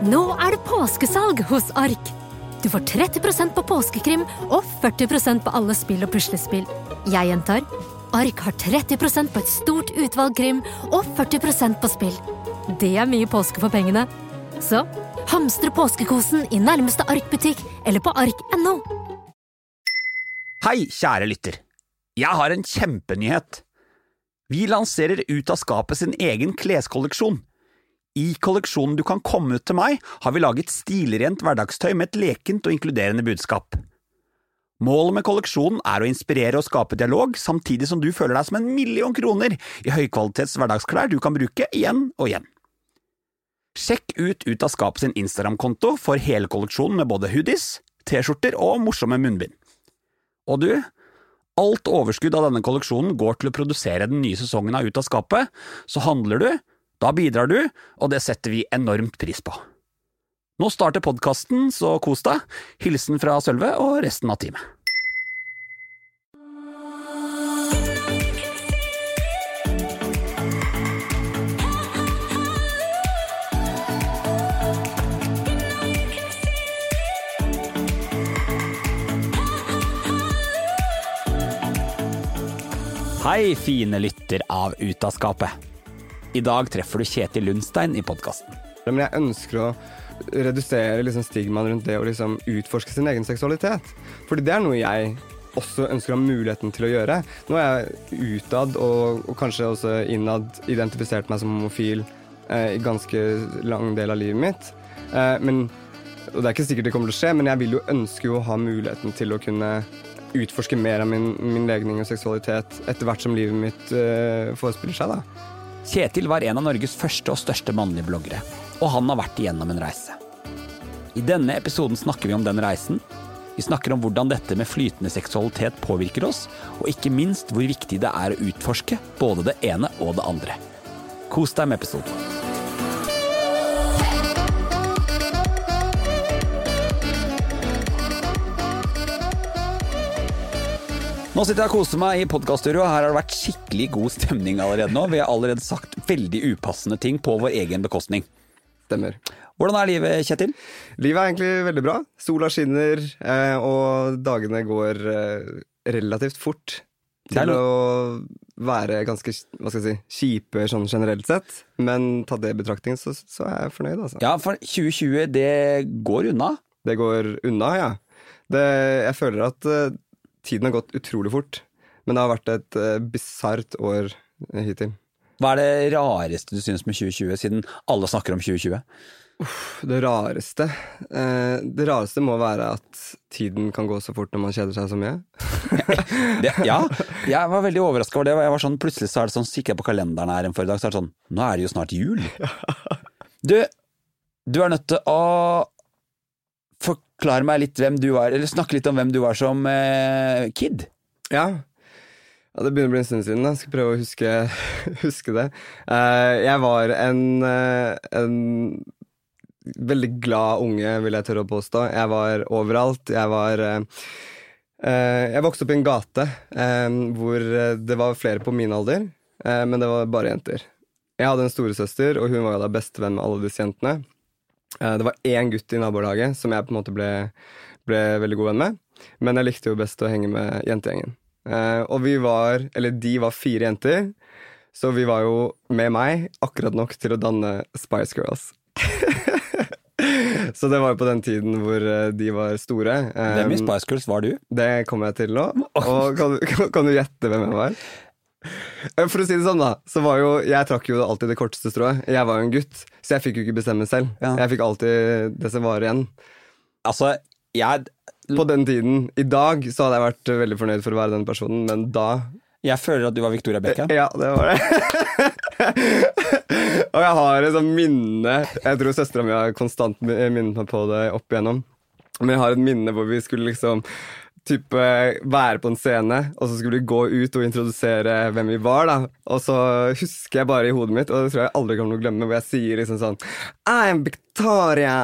Nå er det påskesalg hos Ark! Du får 30% på påskekrim og 40% på alle spill og puslespill. Jeg gjentar Ark har 30% på et stort utvalg krim og 40% på spill. Det er mye påske for pengene. Så hamstre påskekosen i nærmeste Ark-butikk eller på ark.no. Hei, kjære lytter. Jeg har en kjempenyhet. Vi lanserer Ut av skapet sin egen kleskolleksjon. I kolleksjonen Du kan komme ut til meg, har vi laget stilrent hverdagstøy med et lekent og inkluderende budskap. Målet med kolleksjonen er å inspirere og skape dialog, samtidig som du føler deg som en million kroner i høykvalitets hverdagsklær du kan bruke igjen og igjen. Sjekk ut Ut av skapet sin Instagram-konto for hele kolleksjonen med både hoodies, T-skjorter og morsomme munnbind. Og du, alt overskudd av denne kolleksjonen går til å produsere den nye sesongen av Ut av skapet, så handler du, da bidrar du, og det setter vi enormt pris på. Nå starter podkasten, så kos deg. Hilsen fra Sølve og resten av teamet. Hei, fine lytter av Ut av skapet. I dag treffer du Kjetil Lundstein i podkasten. Jeg ønsker å redusere liksom stigmaen rundt det å liksom utforske sin egen seksualitet. Fordi det er noe jeg også ønsker å ha muligheten til å gjøre. Nå er jeg utad og, og kanskje også innad identifisert meg som homofil eh, i ganske lang del av livet mitt. Eh, men, og det er ikke sikkert det kommer til å skje, men jeg vil jo ønske å ha muligheten til å kunne utforske mer av min, min legning og seksualitet etter hvert som livet mitt eh, forespiller seg. da. Kjetil var en av Norges første og største mannlige bloggere, og han har vært igjennom en reise. I denne episoden snakker vi om den reisen. Vi snakker om hvordan dette med flytende seksualitet påvirker oss, og ikke minst hvor viktig det er å utforske både det ene og det andre. Kos deg med episoden. Nå sitter jeg og koser meg i podkaststudioet. her har det vært skikkelig god stemning allerede nå. Vi har allerede sagt veldig upassende ting på vår egen bekostning. Stemmer. Hvordan er livet, Kjetil? Livet er egentlig veldig bra. Sola skinner, eh, og dagene går eh, relativt fort. Til å være ganske hva skal jeg si, kjipe sånn generelt sett. Men ta det i betraktning, så, så er jeg fornøyd, altså. Ja, for 2020, det går unna. Det går unna, ja. Det, jeg føler at eh, tiden har gått utrolig fort. Men det har vært et uh, bisart år eh, hittil. Hva er det rareste du syns med 2020, siden alle snakker om 2020? Det rareste eh, Det rareste må være at tiden kan gå så fort når man kjeder seg så mye. Det, ja, jeg var veldig overraska over det. Jeg var sånn, plutselig så er det sånn, så kikker jeg på kalenderen her en forrige dag, så er det sånn Nå er det jo snart jul. Du, du er nødt til å forklare meg litt hvem du var, eller snakke litt om hvem du var som eh, kid. Ja. ja. Det begynner å bli en stund siden. da. Jeg skal prøve å huske, huske det. Uh, jeg var en, uh, en veldig glad unge, vil jeg tørre å påstå. Jeg var overalt. Jeg var uh, Jeg vokste opp i en gate hvor det var flere på min alder, men det var bare jenter. Jeg hadde en storesøster, og hun var da bestevenn med alle disse jentene. Eh, Det var én gutt i nabolaget som jeg på en måte ble, ble veldig god venn med. Men jeg likte jo best å henge med jentegjengen. Eh, og vi var, eller de var fire jenter, så vi var jo med meg akkurat nok til å danne Spice Girls. så det var jo på den tiden hvor eh, de var store. Hvem i Spice Girls var du? det kommer jeg til nå. Og kan, kan, kan du gjette hvem jeg var? Eh, For å si det sånn, da, så var jo Jeg trakk jo alltid det korteste strået. Jeg var jo en gutt, så jeg fikk jo ikke bestemme selv. Ja. Jeg fikk alltid det som var igjen. Altså, jeg, På den tiden. I dag så hadde jeg vært veldig fornøyd for å være den personen, men da jeg føler at du var Victoria Beckham. Ja, det var det. Og jeg har et sånt minne Jeg tror søstera mi har konstant minnet meg på det opp igjennom. Men jeg har et minne hvor vi skulle liksom type være på en scene, og så skulle vi gå ut og introdusere hvem vi var. da Og så husker jeg bare i hodet mitt, og det tror jeg aldri kommer til å glemme, hvor jeg sier liksom sånn I'm Victoria!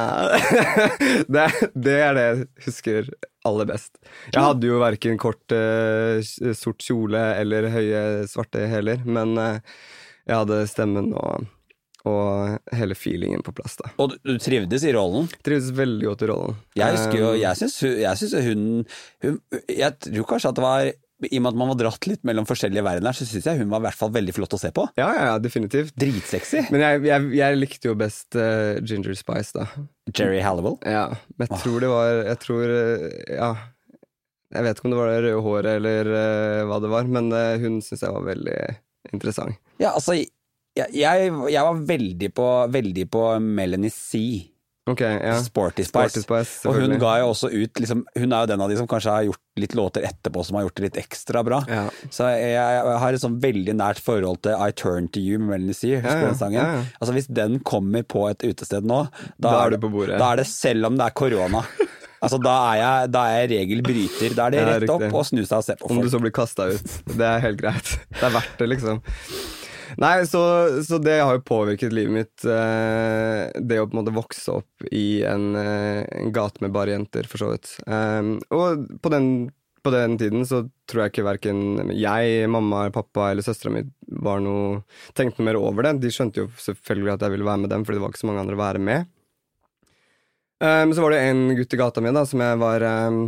det, det er det jeg husker aller best. Jeg hadde jo verken kort eh, sort kjole eller høye svarte hæler, men eh, jeg hadde stemmen og, og hele feelingen på plass. da. Og du, trivdes i rollen? Trivdes veldig godt i rollen. Jeg husker jo, Um, jeg syns, jeg syns hun, hun Jeg tror kanskje at det var I og med at man var dratt litt mellom forskjellige verdener, så syns jeg hun var i hvert fall veldig flott å se på. Ja, ja, ja, definitivt. Dritsexy. Men jeg, jeg, jeg likte jo best uh, Ginger Spice, da. Jerry Halliwell. Ja, men jeg tror det var Jeg tror eh, Ja. Jeg vet ikke om det var det røde håret eller uh, hva det var, men uh, hun syns jeg var veldig interessant. Ja, altså jeg, jeg, jeg var veldig på, veldig på Melanie C. Okay, ja. Sporty Spice. Sporty Spice, og hun ga jo også ut liksom, Hun er jo den av de som kanskje har gjort litt låter etterpå som har gjort det litt ekstra bra. Ja. Så jeg, jeg har et sånn veldig nært forhold til I Turn To You med Melanie C. Husker du ja, den sangen? Altså Hvis den kommer på et utested nå, Da er du på bordet. Da er det selv om det er korona. Altså Da er jeg, da er jeg regelbryter. Da er det rett opp og snu seg og se på Om du folk. så blir kasta ut. Det er helt greit. Det er verdt det, liksom. Nei, så, så det har jo påvirket livet mitt. eh, det å på en måte vokse opp i en, eh, en gate med bare jenter, for så vidt. Um, og på den, på den tiden så tror jeg ikke verken jeg, mamma, pappa eller søstera mi var noe tenkte noe mer over det. De skjønte jo selvfølgelig at jeg ville være med dem, fordi det var ikke så mange andre å være med. Um, så var det en gutt i gata mi da, som jeg var, um,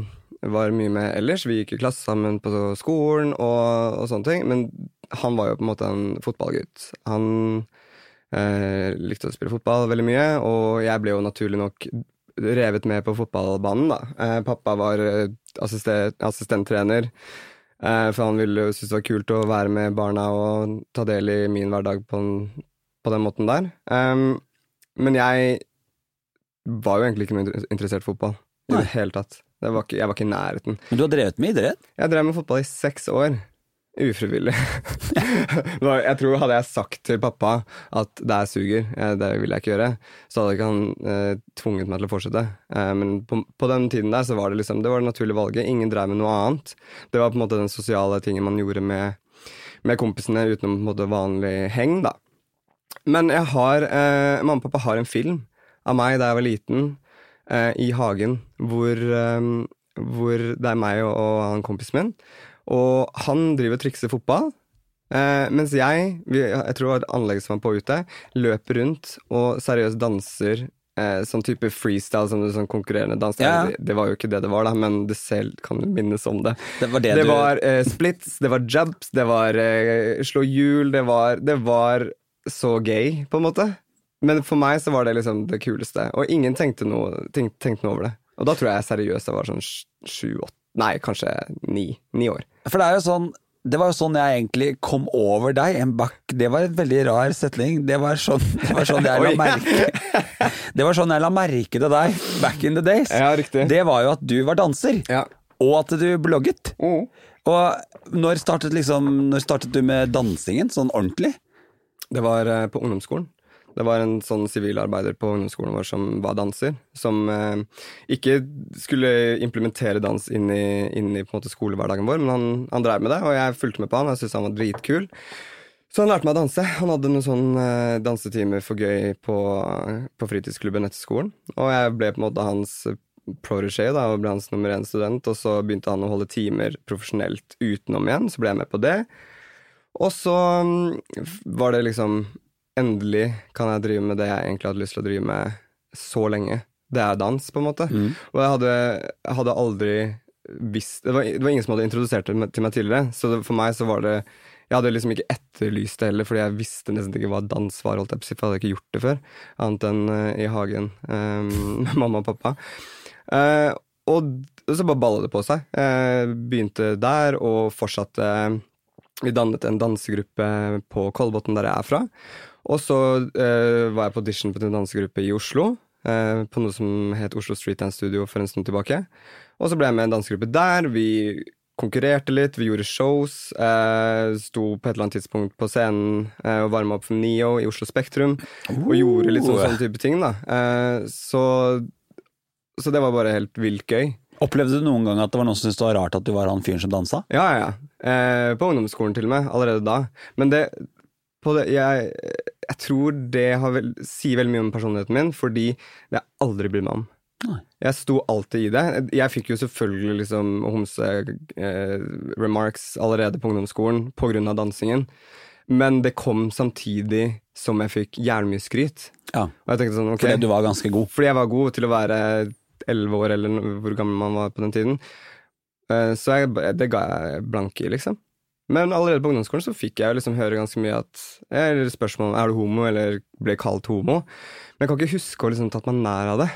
var mye med ellers. Vi gikk i klasse sammen på skolen og, og sånne ting. Men han var jo på en måte en fotballgutt. Han eh, likte å spille fotball veldig mye, og jeg ble jo naturlig nok revet med på fotballbanen, da. Eh, pappa var eh, assiste- assistenttrener. Eh, for han ville jo synes det var kult å være med barna og ta del i min hverdag på, en, på den måten der. Um, men jeg var jo egentlig ikke noe interessert i fotball i det hele tatt. Det var ikke, jeg var ikke i nærheten. Men du har drevet med idrett? Jeg drev med fotball i seks år. Ufrivillig. Jeg tror Hadde jeg sagt til pappa at det er suger, eh, det vil jeg ikke gjøre, så hadde ikke han eh, tvunget meg til å fortsette. Eh, men på, på den tiden der så var det liksom Det var det naturlige valget. Ingen drev med noe annet. Det var på en måte den sosiale tingen man gjorde med, med kompisene utenom på en måte vanlig heng, da. Men jeg har eh, Mamma og pappa har en film av meg da jeg var liten, eh, i hagen, hvor, eh, hvor det er meg og, og han kompisen min. Og han driver og trikser fotball. Uh, mens jeg, jeg tror det var et anlegg som var på ute, løper rundt og seriøst danser uh, sånn type freestyle, som sånn konkurrerende dans. Ja. Det, det var jo ikke det det var, da, men det selv kan minnes om det. Det var det, Det du var uh, splits, det var jumps, det var slå hjul, det var, det var så gay, på en måte. Men for meg så var det liksom det kuleste, og ingen tenkte noe, tenkte, tenkte noe over det. Og da tror jeg seriøst jeg var sånn sj- sju-åtte Nei, kanskje ni, ni år. For det er jo sånn det var jo sånn jeg egentlig kom over deg. En det var et veldig rar setning. Det var sånn, det var sånn jeg la merke Det var sånn jeg la merke til deg back in the days. Ja. Det var jo at du var danser, Ja. og at du blogget. Mm. Og når startet, liksom, når startet du med dansingen, sånn ordentlig? Det var eh, på ungdomsskolen. Det var en sånn sivilarbeider på ungdomsskolen vår som var danser. Som eh, ikke skulle implementere dans inn i, inn i skolehverdagen vår, men han, han drev med det, og jeg fulgte med på han. Jeg syntes han var dritkul. Så han lærte meg å danse. Han hadde noen sånn eh, dansetimer for gøy på, på fritidsklubben etter skolen. Og jeg ble på en måte hans protégé da, og ble hans nummer én student. Og så begynte han å holde timer profesjonelt utenom igjen, så ble jeg med på det. Og så mm, var det liksom Endelig kan jeg drive med det jeg egentlig hadde lyst til å drive med så lenge. Det er dans, på en måte. Og jeg hadde, hadde aldri visst det var, det var ingen som hadde introdusert det til meg tidligere, så det, for meg så var det Jeg hadde liksom ikke etterlyst det heller, fordi jeg visste nesten ikke hva dans var, holdt jeg på for jeg hadde ikke gjort det før, annet enn uh, i hagen um, med mamma og pappa. Uh, og så bare balla det på seg. Uh, begynte der og fortsatte Vi dannet en dansegruppe på Kolbotn, der jeg er fra. Og så eh, var jeg på audition på en dansegruppe i Oslo. eh, på noe som het Oslo Street Dance Studio for en stund tilbake. Og så ble jeg med i en dansegruppe der. Vi konkurrerte litt, vi gjorde shows. Eh, sto på et eller annet tidspunkt på scenen eh, og varma opp for Neo i Oslo Spektrum. Og gjorde litt sånn, Oh. sånn type ting, da. Eh, så, så det var bare helt vilt gøy. Opplevde du noen gang at det var noen som syntes det var rart at du var han fyren som dansa? Ja, ja, ja. Eh, på ungdomsskolen til og med, allerede da. Men det, på det jeg, jeg tror det har vel, sier veldig mye om personligheten min, fordi det har aldri blitt med om. Nei. Jeg sto alltid i det. Jeg fikk jo selvfølgelig liksom homse-remarks allerede på ungdomsskolen av dansingen, men det kom samtidig som jeg fikk jævlig mye skryt. Ja, Og jeg tenkte sånn, okay, Fordi du var ganske god. fordi jeg var god til å være elleve år, eller hvor gammel man var på den tiden. Eh, Så jeg, det ga jeg blanke i, liksom. Men allerede på ungdomsskolen så fikk jeg liksom høre ganske mye at Eller spørsmål om er du homo, eller ble kalt homo. Men jeg kan ikke huske å liksom tatt meg nær av det.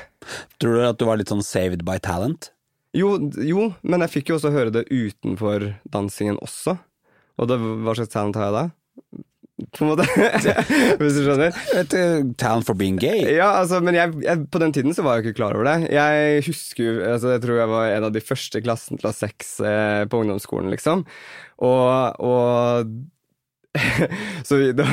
Tror du at du var litt sånn saved by talent? Jo, jo, men jeg fikk jo også høre det utenfor dansingen også. Og det, hva slags talent har jeg da? På en måte. Hvis du skjønner. Et eh, talent for being gay? Ja, altså, men jeg, jeg, på den tiden så var jeg ikke klar over det. Jeg husker altså, Jeg tror jeg var en av de første i klassen til å ha sex eh, på ungdomsskolen, liksom. Og, og Så det,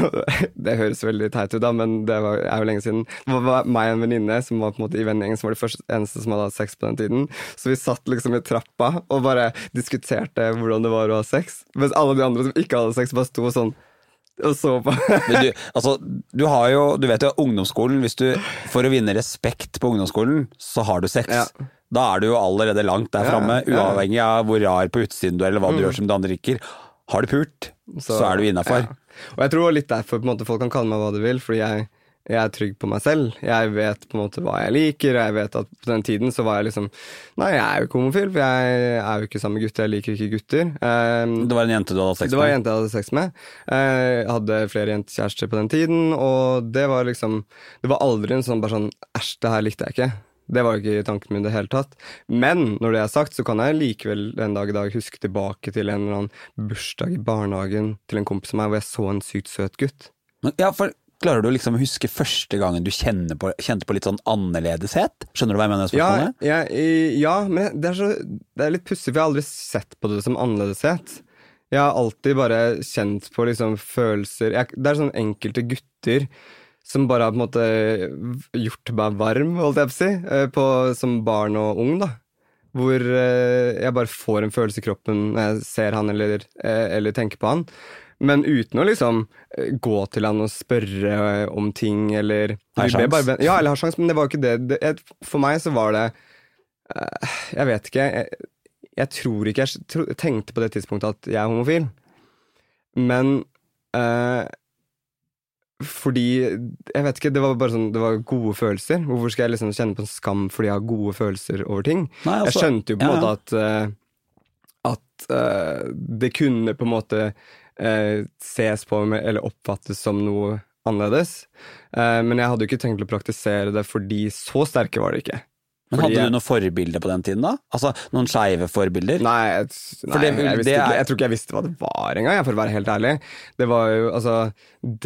det høres veldig teit ut, da, men det var, er jo lenge siden. Det var meg og en venninne som var på en måte i vennegjengen som var de første, eneste som hadde hatt sex på den tiden. Så vi satt liksom i trappa og bare diskuterte hvordan det var å ha sex. Mens alle de andre som ikke hadde sex, bare sto sånn og så på. Men du, altså, du har jo, du vet jo ungdomsskolen, hvis du, for å vinne respekt på ungdomsskolen, så har du sex. Ja. Da er du jo allerede langt der framme, uavhengig av hvor rar på utsiden du er, eller hva du gjør som de andre drikker. Har du pult, så, er du innafor. Og jeg tror litt derfor på en måte, folk kan kalle meg hva de vil, fordi jeg, jeg er trygg på meg selv. Jeg vet på en måte hva jeg liker, og jeg vet at på den tiden så var jeg liksom Nei, jeg er jo ikke homofil, for jeg er jo ikke sammen med gutter, jeg liker ikke gutter. Um, Det var en jente du hadde sex med? det var en jente jeg hadde sex med. Eh, Jeg hadde flere jentekjærester på den tiden, og det var liksom Det var aldri en sånn bare sånn Æsj, det her likte jeg ikke. Det var ikke tanken min i det hele tatt. Men når det er sagt, så kan jeg likevel den dag i dag huske tilbake til en eller annen bursdag i barnehagen til en kompis av meg hvor jeg så en sykt søt gutt. Men, ja, for Klarer du liksom å huske første gangen du på, kjente på litt sånn annerledeshet? Skjønner du hva jeg mener Ja, Ja, ja men det er, så, det er litt pussig, for jeg har aldri sett på det som annerledeshet. Jeg har alltid bare kjent på liksom følelser jeg, Det er sånn enkelte gutter som bare har på en måte gjort meg varm, holdt jeg på å si, eh, på, som barn og ung, da. Hvor eh, jeg bare får en følelse i kroppen når jeg ser han eller, eh, eller tenker på han. Men uten å liksom gå til han og spørre om ting, eller Har sjans? bare- Ja, eller har sjans, men det var jo ikke det. det for meg så var det Jeg vet ikke. Jeg, jeg tror ikke jeg tenkte på det tidspunktet at jeg er homofil. Men eh, fordi Jeg vet ikke, det var bare sånn Det var gode følelser. Hvorfor skal jeg liksom kjenne på en skam fordi jeg har gode følelser over ting? Nei, Jeg altså, skjønte jo på en ja, måte at uh, At uh, det kunne på en måte uh, ses på med, eller oppfattes som noe annerledes. Men jeg hadde jo ikke tenkt å praktisere det, fordi så sterke var det ikke. Men hadde du noen forbilder på den tiden, da? Altså Noen skeive forbilder? Nei, jeg, nei det- jeg, det ikke, jeg tror ikke jeg visste hva det var engang, for å være helt ærlig. Det var jo, altså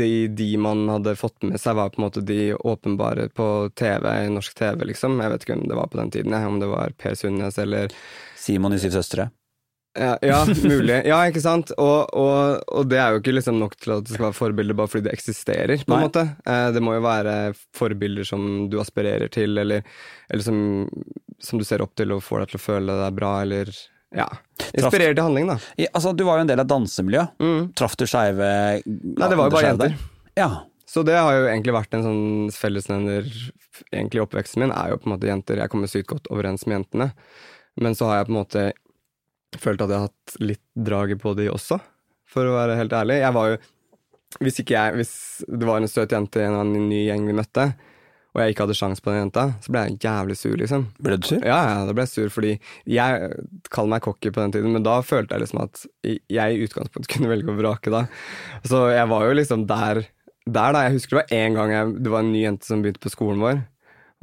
de, de man hadde fått med seg, var på en måte de åpenbare på TV, i norsk TV, liksom. Jeg vet ikke hvem det var på den tiden, jeg, om det var Per Sundnes eller Simon i Syv søstre? Ja, ja, mulig. Ja, ikke sant? Og, og, og det er jo ikke liksom nok til at det skal være forbilder bare fordi det eksisterer, på en Nei. måte. Eh, det må jo være forbilder som du aspirerer til, eller, eller som, som du ser opp til og får deg til å føle deg bra, eller ja. Inspirerer til handling, da. I, altså, du var jo en del av dansemiljøet. Mm. Traff du skeive Nei, det var jo bare jenter. Ja. Så det har jo egentlig vært en sånn fellesnevner egentlig i oppveksten min, er jo på en måte jenter. Jeg kommer sykt godt overens med jentene. Men så har jeg på en måte følt at jeg har hatt litt draget på de også, for å være helt ærlig. Jeg var jo Hvis jeg Hvis det var en søt jente i en eller annen ny gjeng vi møtte, og jeg ikke hadde sjans på den jenta, så ble jeg jævlig sur, liksom. Ble du sur? Ja, ja, da ble jeg sur, fordi jeg kaller meg cocky på den tiden, men da følte jeg liksom at jeg i utgangspunktet kunne velge å vrake da. Så jeg var jo liksom der, der da. Jeg husker det var en gang jeg, det var en ny jente som begynte på skolen vår.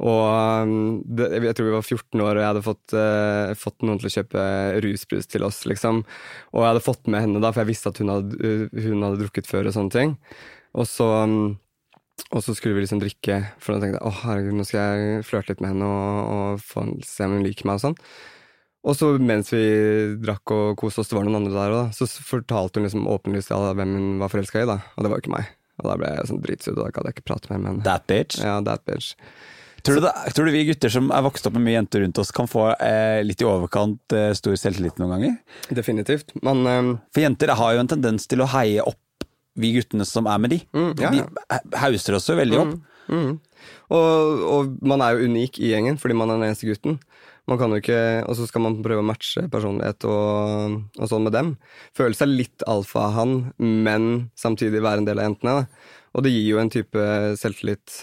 Og um, det, jeg tror vi var 14 år, og jeg hadde fått, uh, fått noen til å kjøpe rusbrus til oss, liksom. Og jeg hadde fått med henne da, for jeg visste at hun hadde, hun hadde drukket før og sånne ting. Og så, um, og så skulle vi liksom drikke, for da tenkte jeg åh herregud, nå skal jeg flørte litt med henne og, og få, se om hun liker meg og sånn. Og så mens vi drakk og koste oss, det var noen andre der òg, så fortalte hun liksom åpenlyst hvem hun var forelska i, da. Og det var jo ikke meg. Og da ble jeg sånn dritsur, og da gadd jeg ikke prate mer med henne. That bitch. Ja, that bitch. Tror, du det, tror du vi gutter som er vokst opp med mye jenter rundt oss, kan få eh, litt i overkant eh, stor selvtillit noen ganger? Definitivt. Men eh, For jenter har jo en tendens til å heie opp vi guttene som er med de. Mm, ja, ja. De hauser oss jo veldig opp. Mm. Og, og man er jo unik i gjengen fordi man er den eneste gutten. Man kan jo ikke, Og så skal man prøve å matche personlighet og, og sånn med dem. Føle seg litt alfa han, men samtidig være en del av jentene. Da. Og det gir jo en type selvtillit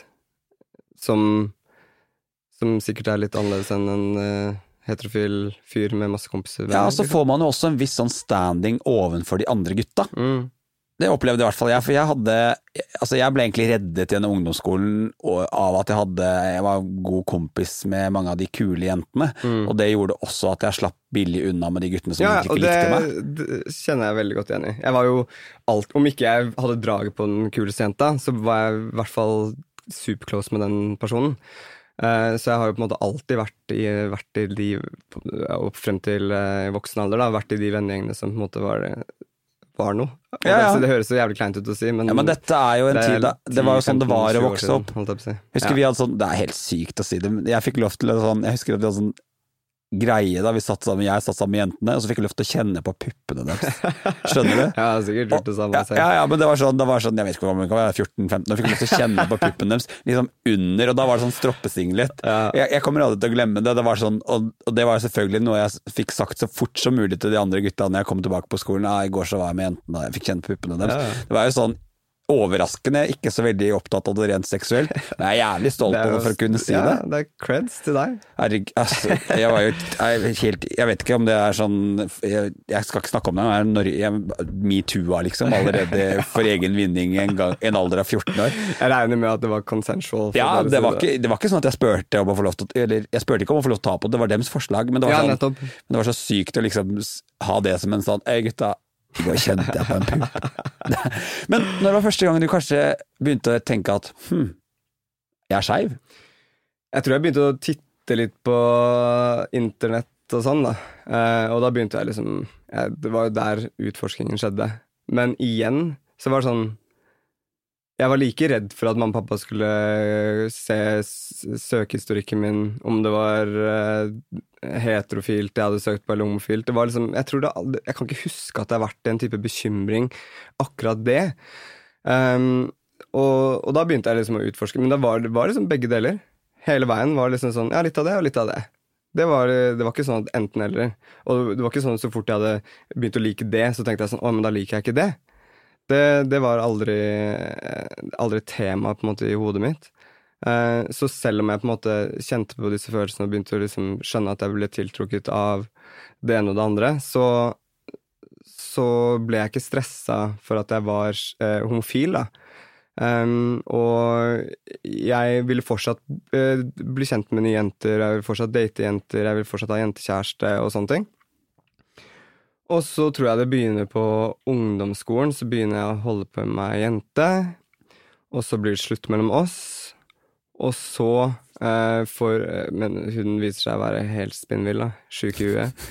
som, som sikkert er litt annerledes enn en uh, heterofil fyr med masse kompiser. Ja, og så får man jo også en viss sånn standing ovenfor de andre gutta. mm. Det opplevde i hvert fall jeg, for jeg hadde Altså, jeg ble egentlig reddet gjennom ungdomsskolen av at jeg hadde Jeg var god kompis med mange av de kule jentene, og det gjorde også at jeg slapp billig unna med de guttene som Ja, og ikke det, likte meg. det kjenner jeg veldig godt igjen i. Jeg var jo alt, Om ikke jeg hadde draget på den kuleste jenta, så var jeg i hvert fall superclose med den personen. Eh, Så jeg har jo på en måte alltid vært i, vært i de opp frem til eh, voksen alder, da, vært i de vennegjengene som på en måte var, var noe. Ja, ja. Det, det høres så jævlig kleint ut å si, men, Ja, men dette er jo en det tid da Det var jo sånn det var å vokse opp. å si. Husker vi hadde sånn Det er helt sykt å si det, men jeg fikk lov til å sånn Jeg husker at vi hadde sånn greie da vi satt sammen, jeg satt sammen med jentene, og så fikk jeg lov til å kjenne på puppene deres. Skjønner du? Ja, jeg har sikkert gjort det samme Ja, selv. ja, ja, men det var sånn, det var sånn jeg vet ikke hvor gammel jeg var, 14-15, og fikk lov til å kjenne på puppene deres, liksom under, og da var det sånn stroppesinglet. Ja. Jeg, jeg kommer aldri til å glemme det, det var sånn, og, og det var selvfølgelig noe jeg fikk sagt så fort som mulig til de andre gutta når jeg kom tilbake på skolen. Ja, i går så var jeg med jentene, og jeg fikk kjenne på puppene deres. Ja. Det var jo sånn overraskende, ikke så veldig opptatt av det rent seksuelt, men jeg er jævlig stolt av det for å kunne si ja, det. det er creds til deg. Herregud, altså, jeg var jo jeg, helt, jeg vet ikke om det er sånn Jeg, jeg skal ikke snakke om det, men er metoo-a liksom allerede for egen vinning en, gang- en alder av 14 år. Jeg regner med at det var consensual. Ja, det var, ikke, det var ikke sånn at jeg spurte om å få lov til Eller jeg spurte ikke om å få lov til å ta på det, det var deres forslag, men det var, sånn, men det var så sykt å liksom ha det som en sånn Øy, gutta. Går kjente jeg på en pupp. Men når det var første gang du kanskje begynte å tenke at hm, jeg er skeiv? Jeg tror jeg begynte å titte litt på internett og sånn, da. Eh, og da begynte jeg liksom jeg, Det var jo der utforskingen skjedde. Men igjen så var det sånn Jeg var like redd for at mamma og pappa skulle se søkehistorikken min, om det var eh, heterofilt jeg hadde søkt på, eller homofilt. Det var liksom, jeg, det, jeg kan ikke huske at det har vært en type bekymring, akkurat det. Um, og, og da begynte jeg liksom å utforske, men da var det var liksom begge deler. Hele veien var liksom sånn, ja, litt av det og litt av det. Det var, det var ikke sånn at enten eller. Og det var ikke sånn at så fort jeg hadde begynt å like det, så tenkte jeg sånn, å, men da liker jeg ikke det. Det, det var aldri, aldri tema på en måte i hodet mitt. Eh, så selv om jeg på en måte kjente på disse følelsene og begynte å liksom skjønne at jeg ble tiltrukket av det ene og det andre, så, så ble jeg ikke stressa for at jeg var eh, homofil, da. Um, og jeg ville fortsatt eh, bli kjent med nye jenter, jeg vil fortsatt date jenter, jeg vil fortsatt ha jentekjæreste og sånne ting. Og så tror jeg det begynner på ungdomsskolen, så begynner jeg å holde på med ei jente. Og så blir det slutt mellom oss. Og så eh, får Men hun viser seg å være helt spinnvill, da. Sjuk i huet.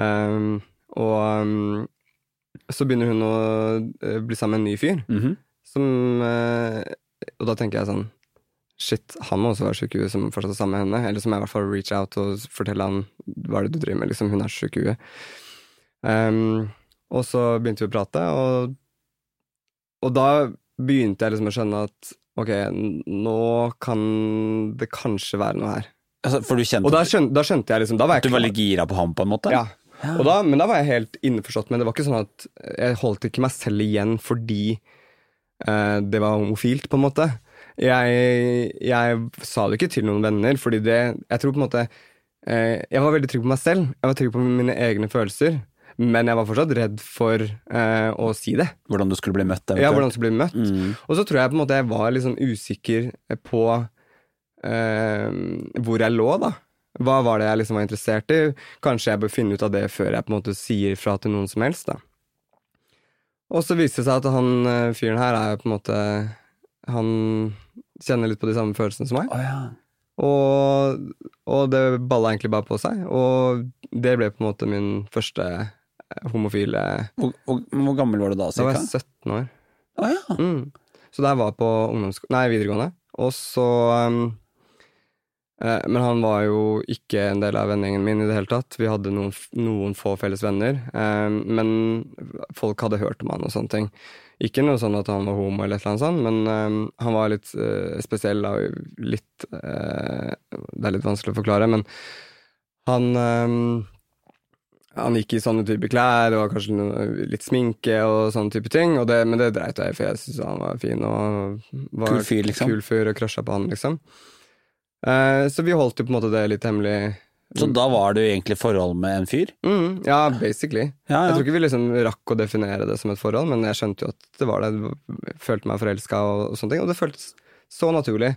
Um, og um, så begynner hun å eh, bli sammen med en ny fyr, Mhm. som uh, Og da tenker jeg sånn Shit, han må også være sjuk i huet som fortsatt er sammen med henne. Eller som jeg i hvert fall reach out og fortelle han hva er det du driver med. Liksom, hun er sjuk i huet. Um, og så begynte vi å prate, og, og da begynte jeg liksom å skjønne at ok, nå kan det kanskje være noe her. Altså, for du kjente Og da skjønte, da skjønte jeg liksom var jeg du var litt gira på ham, på en måte? Ja. Og da, men da var jeg helt innforstått Men det. var ikke sånn at Jeg holdt ikke meg selv igjen fordi eh, det var homofilt, på en måte. Jeg, jeg sa det ikke til noen venner, fordi det Jeg tror på en måte eh, Jeg var veldig trygg på meg selv. Jeg var trygg på mine egne følelser. Men jeg var fortsatt redd for eh, å si det. Hvordan du skulle bli møtt? Ja, hvordan du skulle bli møtt. Mm. Og så tror jeg på en måte jeg var litt sånn usikker på eh, hvor jeg lå, da. Hva var det jeg liksom var interessert i? Kanskje jeg bør finne ut av det før jeg på en måte sier fra til noen som helst, da. Og så viste det seg at han eh, fyren her er jo på en måte Han kjenner litt på de samme følelsene som meg. Oh, ja. Og, og det balla egentlig bare på seg. Og det ble på en måte min første eh, homofile hvor, hvor, hvor gammel var du da, Da var jeg 17 år. Ah, ja. Mm. Så jeg var på nei, videregående. Og så um, eh, Men han var jo ikke en del av vennegjengen min i det hele tatt. Vi hadde noen, noen få felles venner. eh, men folk hadde hørt om han og sånne ting. Ikke noe sånn at han var homo eller et eller annet sånt, men um, han var litt eh, spesiell og litt eh, Det er litt vanskelig å forklare, men han um, han gikk i sånne type klær og kanskje noe, litt sminke og sånne type ting. Det, men det dreit jeg i, for jeg syntes han var fin og var Kul fyr, liksom. kul fyr og krasja på han, liksom. Eh, så vi holdt jo på en måte det litt hemmelig. Så da var du egentlig forhold med en fyr? Mm, ja, basically. Ja, Jeg tror ikke vi liksom rakk å definere det som et forhold, men jeg skjønte jo at det var det. Jeg følte meg forelska og, og sånne ting, og det føltes så naturlig.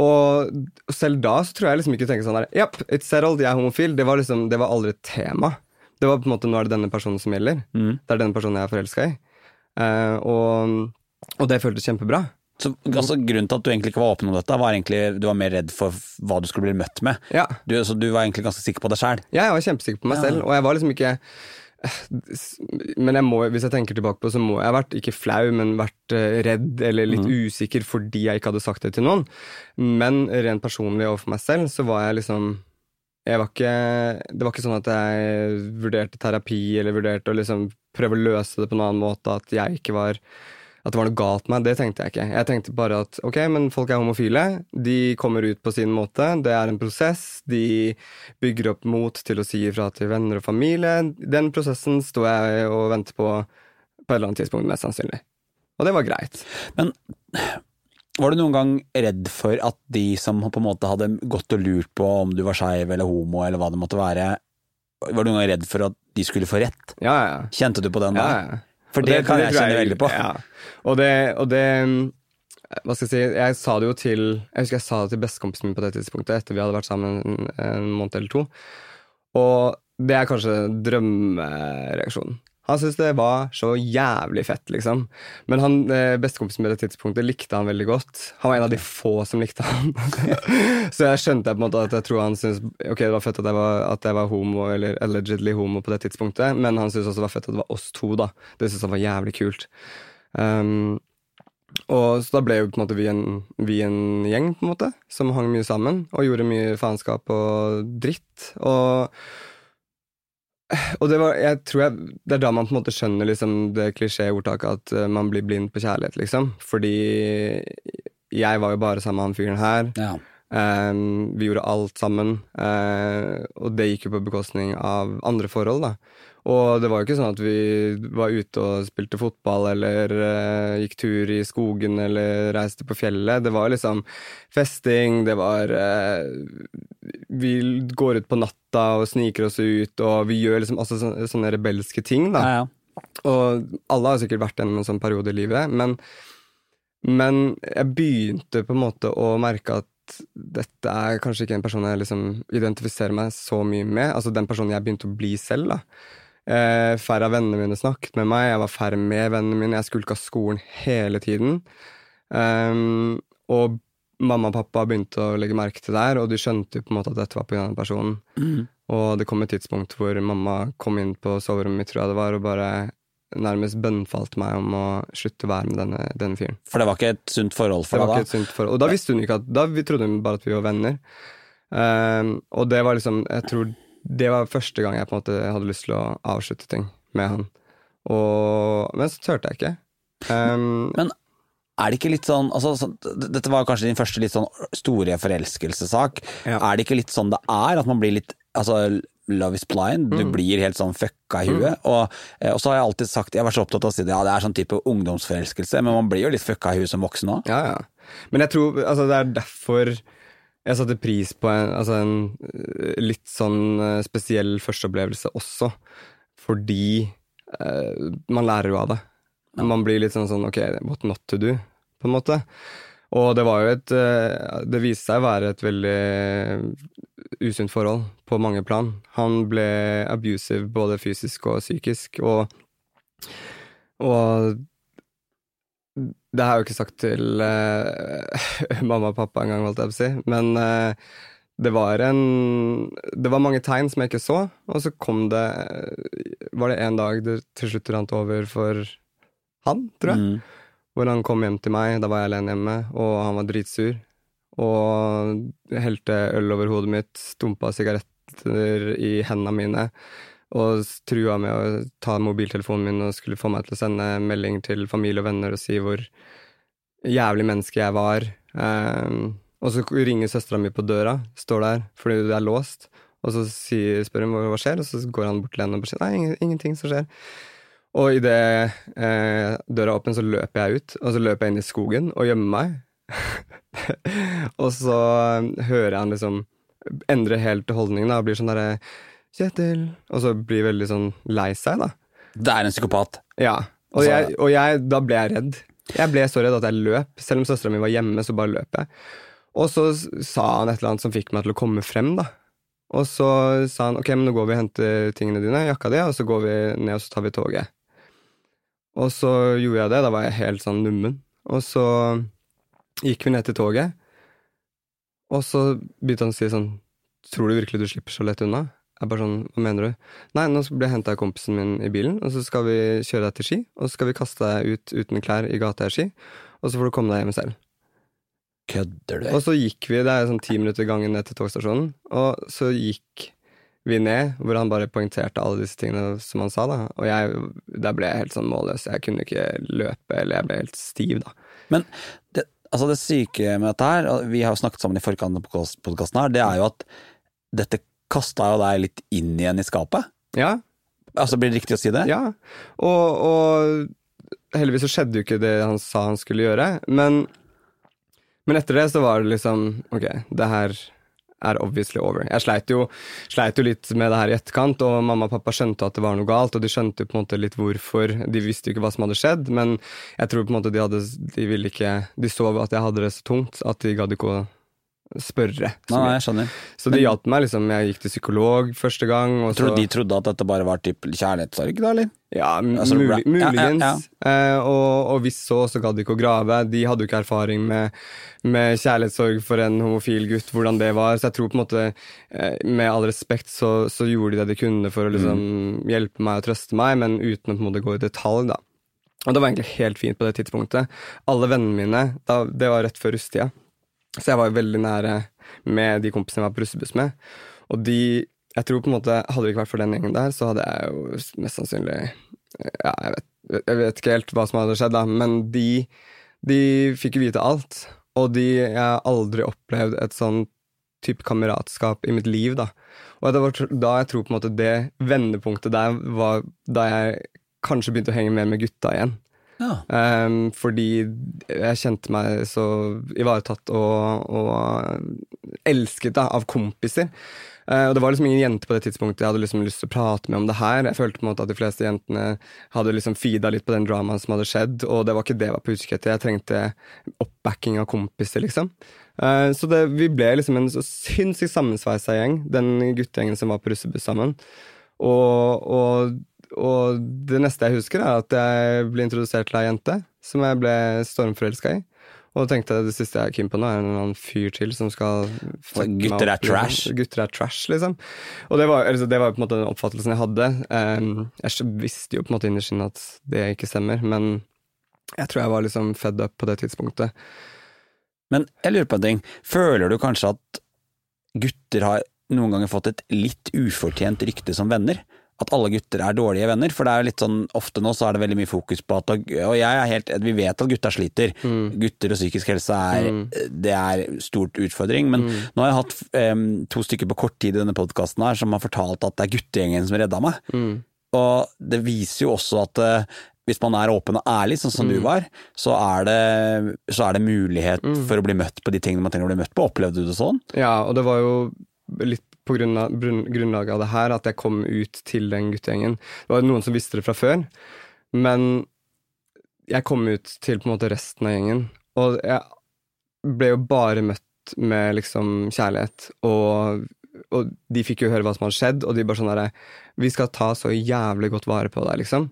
Og selv da så tror jeg liksom ikke tenke sånn der Japp, it's settled, jeg er homofil. Det var liksom, det var aldri et tema. Det var på en måte nå er det denne personen som gjelder. Mm. Det er denne personen jeg er forelska i. Eh, og, og det føltes kjempebra. Så altså, Grunnen til at du egentlig ikke var åpen om dette, var egentlig du var mer redd for hva du skulle bli møtt med. Ja. Du, så du var egentlig ganske sikker på deg sjæl? Ja, Jeg var kjempesikker på meg Ja. selv, og jeg var liksom ikke Men jeg må, hvis jeg tenker tilbake på så må jeg ha vært ikke flau, men vært eh, redd eller litt usikker fordi jeg ikke hadde sagt det til noen. Men rent personlig overfor meg selv så var jeg liksom var ikke, Det var ikke sånn at jeg vurderte terapi eller vurderte å liksom prøve å løse det på en annen måte, at jeg ikke var at det var noe galt med meg, det tenkte jeg ikke. Jeg tenkte bare at ok, men folk er homofile. De kommer ut på sin måte. Det er en prosess. De bygger opp mot til å si ifra til venner og familie. Den prosessen står jeg og venter på på et eller annet tidspunkt, mest sannsynlig. Og det var greit. Men var du noen gang redd for at de som på en måte hadde gått og lurt på om du var skeiv eller homo eller hva det måtte være, var du noen gang redd for at de skulle få rett? Ja, ja. Kjente du på den da? ja. For det, det, kan jeg tror kjenne veldig på. Ja. Og det, og det Hva skal jeg si Jeg sa det jo til Jeg husker jeg sa det til bestekompisen min på det tidspunktet, etter vi hadde vært sammen en, en måned eller to. Og det er kanskje drømmereaksjonen. Han syntes det var så jævlig fett, liksom. Men han, eh, bestekompisen på det tidspunktet likte han veldig godt. Han var en av de få som likte han. så jeg skjønte på en måte at jeg tror han syntes Ok, det var fett at jeg var, at jeg var homo, eller allegedly homo på det tidspunktet, men han syntes også det var fett at det var oss to, da. Det syntes han var jævlig kult. Um, og så da ble jo på en måte vi en, vi en gjeng, på en måte, som hang mye sammen, og gjorde mye faenskap og dritt. Og og det var, jeg tror jeg, det er da man på en måte skjønner liksom det klisjéordtaket at eh, man blir blind på kjærlighet, liksom. Fordi jeg var jo bare sammen med han fyren her. Ja. Ehm, vi gjorde alt sammen, eh, og det gikk jo på bekostning av andre forhold, da. Og det var jo ikke sånn at vi var ute og spilte fotball eller uh, gikk tur i skogen eller reiste på fjellet. Det var liksom festing, det var uh, Vi går ut på natta og sniker oss ut, og vi gjør liksom også sånne, sånne rebelske ting, da. Ja, ja. Og alle har sikkert vært gjennom en sånn periode i livet, men, men jeg begynte på en måte å merke at dette er kanskje ikke en person jeg liksom identifiserer meg så mye med. Altså den personen jeg begynte å bli selv, da. Eh, færre av vennene mine snakket med meg, jeg var færre med vennene mine, jeg skulka skolen hele tiden. Um, og mamma og pappa begynte å legge merke til det her, og de skjønte jo på en måte at dette var av den personen. Mm. Og det kom et tidspunkt hvor mamma kom inn på soverommet mitt, tror jeg det var, og bare nærmest bønnfalt meg om å slutte å være med denne, denne fyren. For det var ikke et sunt forhold for Det for var deg ikke et sunt forhold. Og da visste hun ikke at Da vi trodde hun bare at vi var venner. Um, og det var liksom Jeg tror det var første gang jeg på en måte hadde lyst til å avslutte ting med han. Og, men så turte jeg ikke. Um, Men er det ikke litt sånn altså, så, Dette var kanskje din første litt sånn store forelskelsessak. Ja. Er det ikke litt sånn det er? At man blir litt altså, Love is blind. Du blir helt sånn fucka i huet. Og, eh, og så har jeg alltid sagt, jeg har vært så opptatt av å si det, ja, det er sånn type ungdomsforelskelse, men man blir jo litt fucka i huet som voksen òg. Ja, ja. Men jeg tror altså, det er derfor jeg satte pris på en, altså, en eh, litt sånn eh, spesiell førsteopplevelse også. Fordi eh, man lærer jo av det. Man blir litt sånn sånn ok, what not to do, på en måte. Og det var jo et eh, Det viste seg å være et veldig usunt forhold på mange plan. Han ble abusive både fysisk og psykisk, og og det har jeg jo ikke sagt til uh, mamma og pappa engang, holdt jeg på å si. Men uh, det var en Det var mange tegn som jeg ikke så, og så kom det Var det en dag det til slutt rant over for han, tror jeg. Mm. Hvor han kom hjem til meg, da var jeg alene hjemme, og han var dritsur. Og helte øl over hodet mitt, stumpa sigaretter i hendene mine, og trua med å ta mobiltelefonen min og skulle få meg til å sende melding til familie og venner og si hvor jævlig menneske jeg var. Um, og så ringer søstera mi på døra, står der fordi det er låst, Og så sier, spør hun hva, skjer, og så går han bort til henne og bare sier nei, ingenting som skjer. Og idet eh, døra er åpen, så løper jeg ut, og så løper jeg inn i skogen og gjemmer meg. og så eh, hører jeg han liksom endre helt holdningen da, og blir sånn derre Kjetil Og så blir veldig sånn lei seg, da. Det er en psykopat. Ja. Og, Altså- jeg, og jeg, da ble jeg redd. Jeg ble så redd at jeg løp. Selv om søstera mi var hjemme, så bare løp jeg. Og så sa han et eller annet som fikk meg til å komme frem, da. Og så sa han ok, men nå går vi og henter tingene dine, jakka di, og så går vi ned og så tar vi toget. Og så gjorde jeg det, da var jeg helt sånn nummen. Og så gikk vi ned til toget, og så begynte han å si sånn Tror du virkelig du slipper så lett unna? Jeg bare sånn, hva mener du? Nei, nå blir jeg henta av kompisen min i bilen, og så skal vi kjøre deg til Ski, og så skal vi kaste deg ut uten klær i gata i Ski, og så får du komme deg hjem selv. Kødder du? Og så gikk vi, det er sånn ti minutter gangen ned til togstasjonen, og så gikk vi ned, hvor han bare poengterte alle disse tingene som han sa, da. Og jeg, der ble jeg helt sånn målløs. Jeg kunne ikke løpe, eller jeg ble helt stiv, da. Men det, altså det syke med dette her, og vi har jo snakket sammen i forkant av podkasten her, det er jo at dette kasta jo deg litt inn igjen i skapet. Ja, Altså, Blir det riktig å si det? ja. Og, og heldigvis så skjedde jo ikke det han sa han skulle gjøre, men, men etter det så var det liksom Ok, det her er obviously over. Jeg sleit jo, sleit jo litt med det her i etterkant, og mamma og pappa skjønte at det var noe galt, og de skjønte på en måte litt hvorfor. De visste jo ikke hva som hadde skjedd, men jeg tror på en måte de hadde De ville ikke De så at jeg hadde det så tungt at de gadd ikke å spørre. Nei, nei, jeg skjønner. Så det hjalp meg, liksom. Jeg gikk til psykolog første gang. Og tror så, de trodde at dette bare var typ kjærlighetssorg, da, eller? Ja, Altså, mulig, muligens. ja, ja, muligens. Eh, og, og hvis så, så gadd de ikke å grave. De hadde jo ikke erfaring med, med kjærlighetssorg for en homofil gutt, hvordan det var. Så jeg tror på en måte, eh, med all respekt, så, så gjorde de det de kunne for å liksom hjelpe meg og trøste meg, men uten å på en måte gå i detalj, da. Og det var egentlig helt fint på det tidspunktet. Alle vennene mine, da, det var rett før russetida, så jeg var jo veldig nære med de kompisene jeg var på russebuss med. Og de Jeg tror på en måte Hadde det ikke vært for den gjengen der, så hadde jeg jo mest sannsynlig Ja, jeg vet, jeg vet ikke helt hva som hadde skjedd, da, men de, de fikk jo vite alt. Og de Jeg har aldri opplevd et sånn type kameratskap i mitt liv, da. Og det var da jeg tror på en måte det vendepunktet der var da jeg kanskje begynte å henge mer med gutta igjen. Ja. Um, fordi jeg kjente meg så ivaretatt og, og elsket da, av kompiser. Uh, og det var liksom ingen jenter på det tidspunktet jeg hadde liksom lyst til å prate med om det her. Jeg følte på en måte at de fleste jentene hadde liksom feeda litt på den dramaen som hadde skjedd, og det var ikke det jeg var på utkikk etter. Jeg trengte oppbacking av kompiser, liksom. Uh, så det, vi ble liksom en så sinnssykt sammensveisa gjeng, den guttegjengen som var på russebuss sammen. Og, og, og det neste jeg husker, er at jeg ble introdusert til ei jente som jeg ble stormforelska i. Og tenkte det siste jeg er keen på nå, er en annen fyr til som skal Så gutter er liksom. trash. Gutter er trash, liksom. Og det var, altså, det var på en måte den oppfattelsen jeg hadde. Um, jeg visste jo på en måte innerst inne at det ikke stemmer, men jeg tror jeg var liksom fed up på det tidspunktet. Men jeg lurer på en ting. Føler du kanskje at gutter har noen ganger fått et litt ufortjent rykte som venner? At alle gutter er dårlige venner? For det er jo litt sånn, ofte nå så er det veldig mye fokus på at Og jeg er helt Vi vet at gutta sliter. Gutter og psykisk helse er Det er stort utfordring. Men nå har jeg hatt um, to stykker på kort tid i denne podkasten her som har fortalt at det er guttegjengen som redda meg. Og det viser jo også at uh, hvis man er åpen og ærlig, sånn som du var, så er det, så er det mulighet for å bli møtt på de tingene man trenger å bli møtt på. Opplevde du det sånn? Ja, og det var jo litt på grunn av, grunnlag av det her at jeg kom ut til den guttegjengen. Det var noen som visste det fra før, men jeg kom ut til på en måte resten av gjengen, og jeg ble jo bare møtt med liksom kjærlighet, og, og de fikk jo høre hva som hadde skjedd, og de bare sånn derre Vi skal ta så jævlig godt vare på deg, liksom.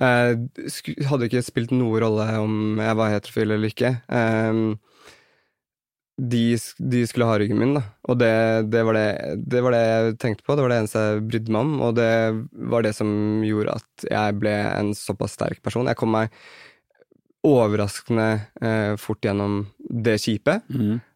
Eh, hadde ikke spilt noe rolle om jeg var heterofil eller ikke. Eh, de, de skulle ha ryggen min, da. Og det, det, var det, det var det jeg tenkte på, det var det eneste jeg brydde meg om, og det var det som gjorde at jeg ble en såpass sterk person. Jeg kom meg overraskende eh, fort gjennom det kjipet,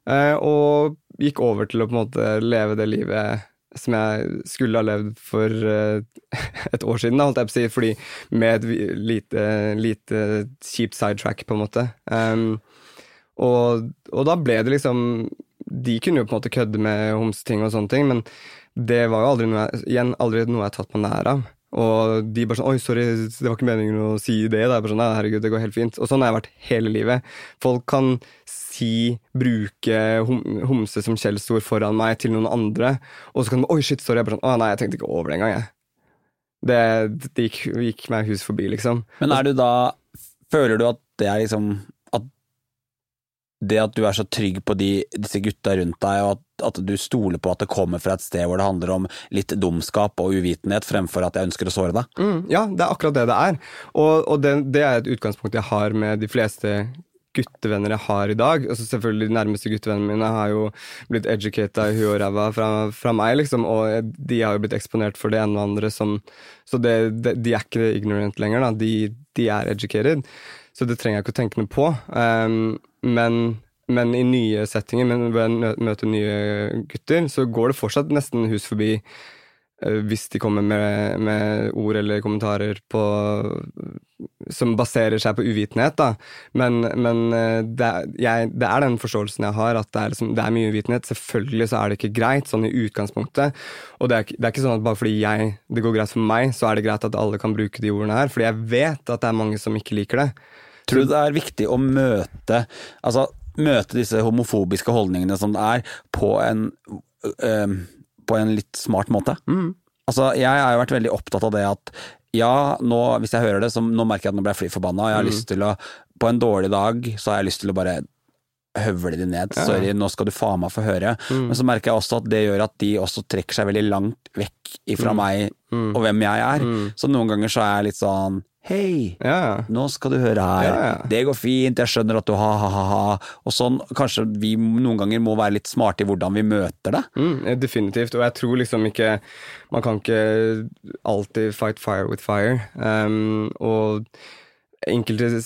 eh, og gikk over til å på en måte leve det livet som jeg skulle ha levd for eh, et år siden, da, holdt jeg på å si, fordi med et lite, lite kjipt sidetrack, på en måte. Um, og, og da ble det liksom de kunne jo på en måte kødde med homseting og sånne ting, men det var jo aldri noe jeg, igjen, aldri noe jeg tatt på nær av. Og de bare sånn 'oi, sorry, det var ikke meningen å si det'. Da. Jeg bare sånn, herregud, det går helt fint. Og sånn har jeg vært hele livet. Folk kan si, bruke hom homse som skjellsord foran meg til noen andre, og så kan de 'oi, shit, sorry'. Jeg bare sånn 'å nei, jeg tenkte ikke over det engang', jeg. Det, det gikk, gikk meg hus forbi, liksom. Men er du da Føler du at det er liksom det at du er så trygg på de, disse gutta rundt deg, og at, at, du stoler på at det kommer fra et sted hvor det handler om litt dumskap og uvitenhet, fremfor at jeg ønsker å såre deg? Mm, ja, det er akkurat det det er. Og, og det, det, er et utgangspunkt jeg har med de fleste guttevenner jeg har i dag. Altså selvfølgelig De nærmeste guttevennene mine har jo blitt educata i huet og ræva fra, fra, meg, liksom, og de har jo blitt eksponert for det ene og andre som Så det, det, de er ikke ignorant lenger, da. De, de, er educated. Så det trenger jeg ikke å tenke noe på. Um, men men i nye settinger, men når jeg møter nye gutter, så går det fortsatt nesten hus forbi uh, hvis de kommer med, med, ord eller kommentarer på, som baserer seg på uvitenhet. Da. Men, men uh, det, er, jeg, det, er, den forståelsen jeg har, at det er, liksom, det er, mye uvitenhet. Selvfølgelig så er det ikke greit, sånn i utgangspunktet. Og det er, det er ikke sånn at bare fordi jeg, det går greit for meg, så er det greit at alle kan bruke de ordene her. Fordi jeg vet at det er mange som ikke liker det. Tror du det er viktig å møte altså møte disse homofobiske holdningene som det er, på en, øh, på en litt smart måte. Mm. Altså, jeg har jo vært veldig opptatt av det at ja, nå, hvis jeg hører det, så nå merker jeg at nå ble jeg fly forbanna, jeg har mm. lyst til å På en dårlig dag så har jeg lyst til å bare høvle de ned. Ja. Sorry, nå skal du faen meg få høre. Mm. Men så merker jeg også at det gjør at de også trekker seg veldig langt vekk ifra mm. meg mm. og hvem jeg er. Mm. Så noen ganger så er jeg litt sånn Hei, ja. nå skal du høre her. Ja, ja. Det går fint, jeg skjønner at du ha-ha-ha. Og sånn, Kanskje vi noen ganger må være litt smarte i hvordan vi møter det? Mm, definitivt, og jeg tror liksom ikke Man kan ikke alltid fight fire with fire. Um, og enkelte,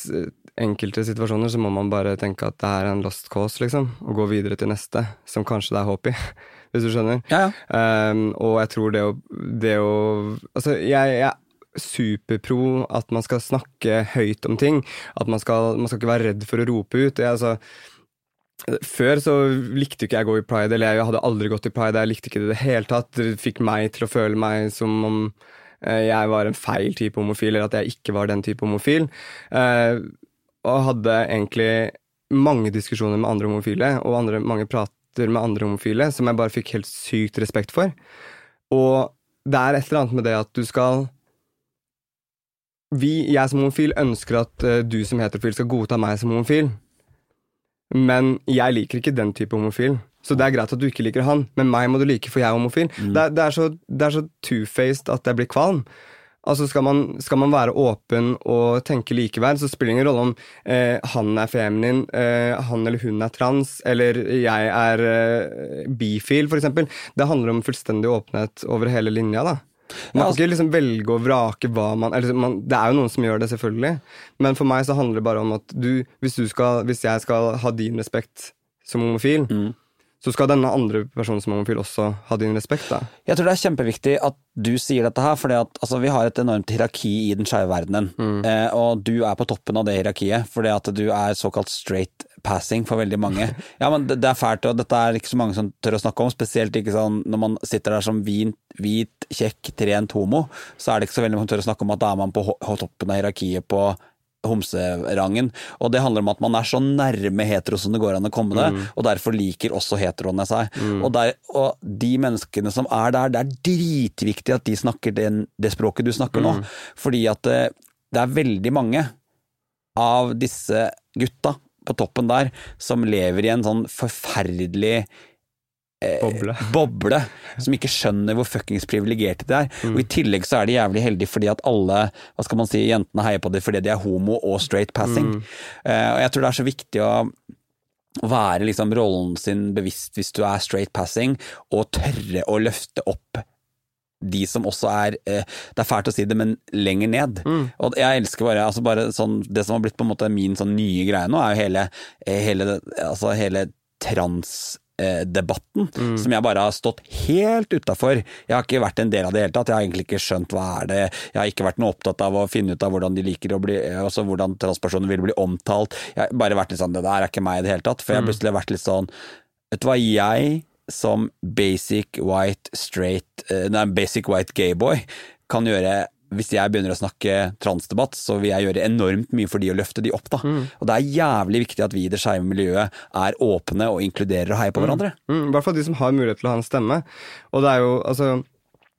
enkelte situasjoner så må man bare tenke at det er en lost cause, liksom. Og gå videre til neste, som kanskje det er håp i. Hvis du skjønner. Um, og jeg tror det å, det å Altså, jeg, jeg superpro at man skal snakke høyt om ting. At man skal, man skal ikke være redd for å rope ut. Jeg, altså, før så likte ikke jeg å gå i pride, eller jeg hadde aldri gått i pride. Jeg likte ikke det i det hele tatt. Det fikk meg til å føle meg som om eh, jeg var en feil type homofil, eller at jeg ikke var den type homofil. Eh, og hadde egentlig mange diskusjoner med andre homofile, og andre, mange prater med andre homofile, som jeg bare fikk helt sykt respekt for. Og det er et eller annet med det at du skal vi, jeg som homofil ønsker at uh, du som heterofil skal godta meg som homofil. Men jeg liker ikke den type homofil. Så det er greit at du ikke liker han, men meg må du like, for jeg er homofil. Mm. Det, det, er så, så two-faced at jeg blir kvalm. Altså skal man, skal man, være åpen og tenke likeverd, så spiller det ingen rolle om eh, han er feminin, eh, han eller hun er trans, eller jeg er eh, bifil, f.eks. Det handler om fullstendig åpenhet over hele linja. da. Man kan ikke liksom velge og vrake hva man, eller, man, Det er jo noen som gjør det, selvfølgelig. Men for meg så handler det bare om at du, hvis, du skal, hvis jeg skal ha din respekt som homofil, mm. så skal denne andre personen som homofil også ha din respekt. da. Jeg tror det er kjempeviktig at du sier dette her, for altså, vi har et enormt hierarki i den skeive verdenen. Mm. Eh, og du er på toppen av det hierarkiet, fordi at du er såkalt straight passing for veldig mange. Ja, men det, det, er fælt, og dette er ikke så mange som tør å snakke om. Spesielt ikke sånn når man sitter der som hvit, hvit kjekk, trent homo, så er det ikke så veldig mange som tør å snakke om at da er man på toppen av hierarkiet på homserangen. Og det handler om at man er så nærme hetero som det går an å komme det, mm. og derfor liker også heteroene seg. Mm. Og, der, og, de menneskene som er der, det er dritviktig at de snakker den, det språket du snakker mm. nå. Fordi at det, eh, det er veldig mange av disse gutta på toppen der som lever i en sånn forferdelig eh, boble. boble. som ikke skjønner hvor fuckings privilegerte de er. Mm. Og I tillegg så er de jævlig heldige fordi at alle hva skal man si, jentene heier på dem fordi de er homo og straight passing. Mm. Eh, og Jeg tror det er så viktig å være liksom rollen sin bevisst hvis du er straight passing, og tørre å løfte opp de som også er eh, Det er fælt å si det, men lenger ned. Mm. Og jeg elsker bare, altså bare sånn, Det som har blitt på en måte min sånn nye greie nå, er jo hele, eh, hele, altså hele transdebatten, mm. som jeg bare har stått helt utafor. Jeg har ikke vært en del av det i hele tatt. Jeg har egentlig ikke skjønt hva er det Jeg har ikke vært noe opptatt av å finne ut av hvordan de liker å bli Altså hvordan transpersoner vil bli omtalt. Jeg har bare vært litt sånn Det der er ikke meg i det hele tatt. For jeg har mm. plutselig vært litt sånn Vet du hva jeg som basic white straight eh, Nei, basic white gayboy kan gjøre hvis jeg begynner å snakke transdebatt, så vil jeg gjøre enormt mye for de å løfte de opp. da. Og det er jævlig viktig at vi i det skeive miljøet er åpne og inkluderer og heier på hverandre. Mm, I hvert fall de som har mulighet til å ha en stemme. Og det er jo, altså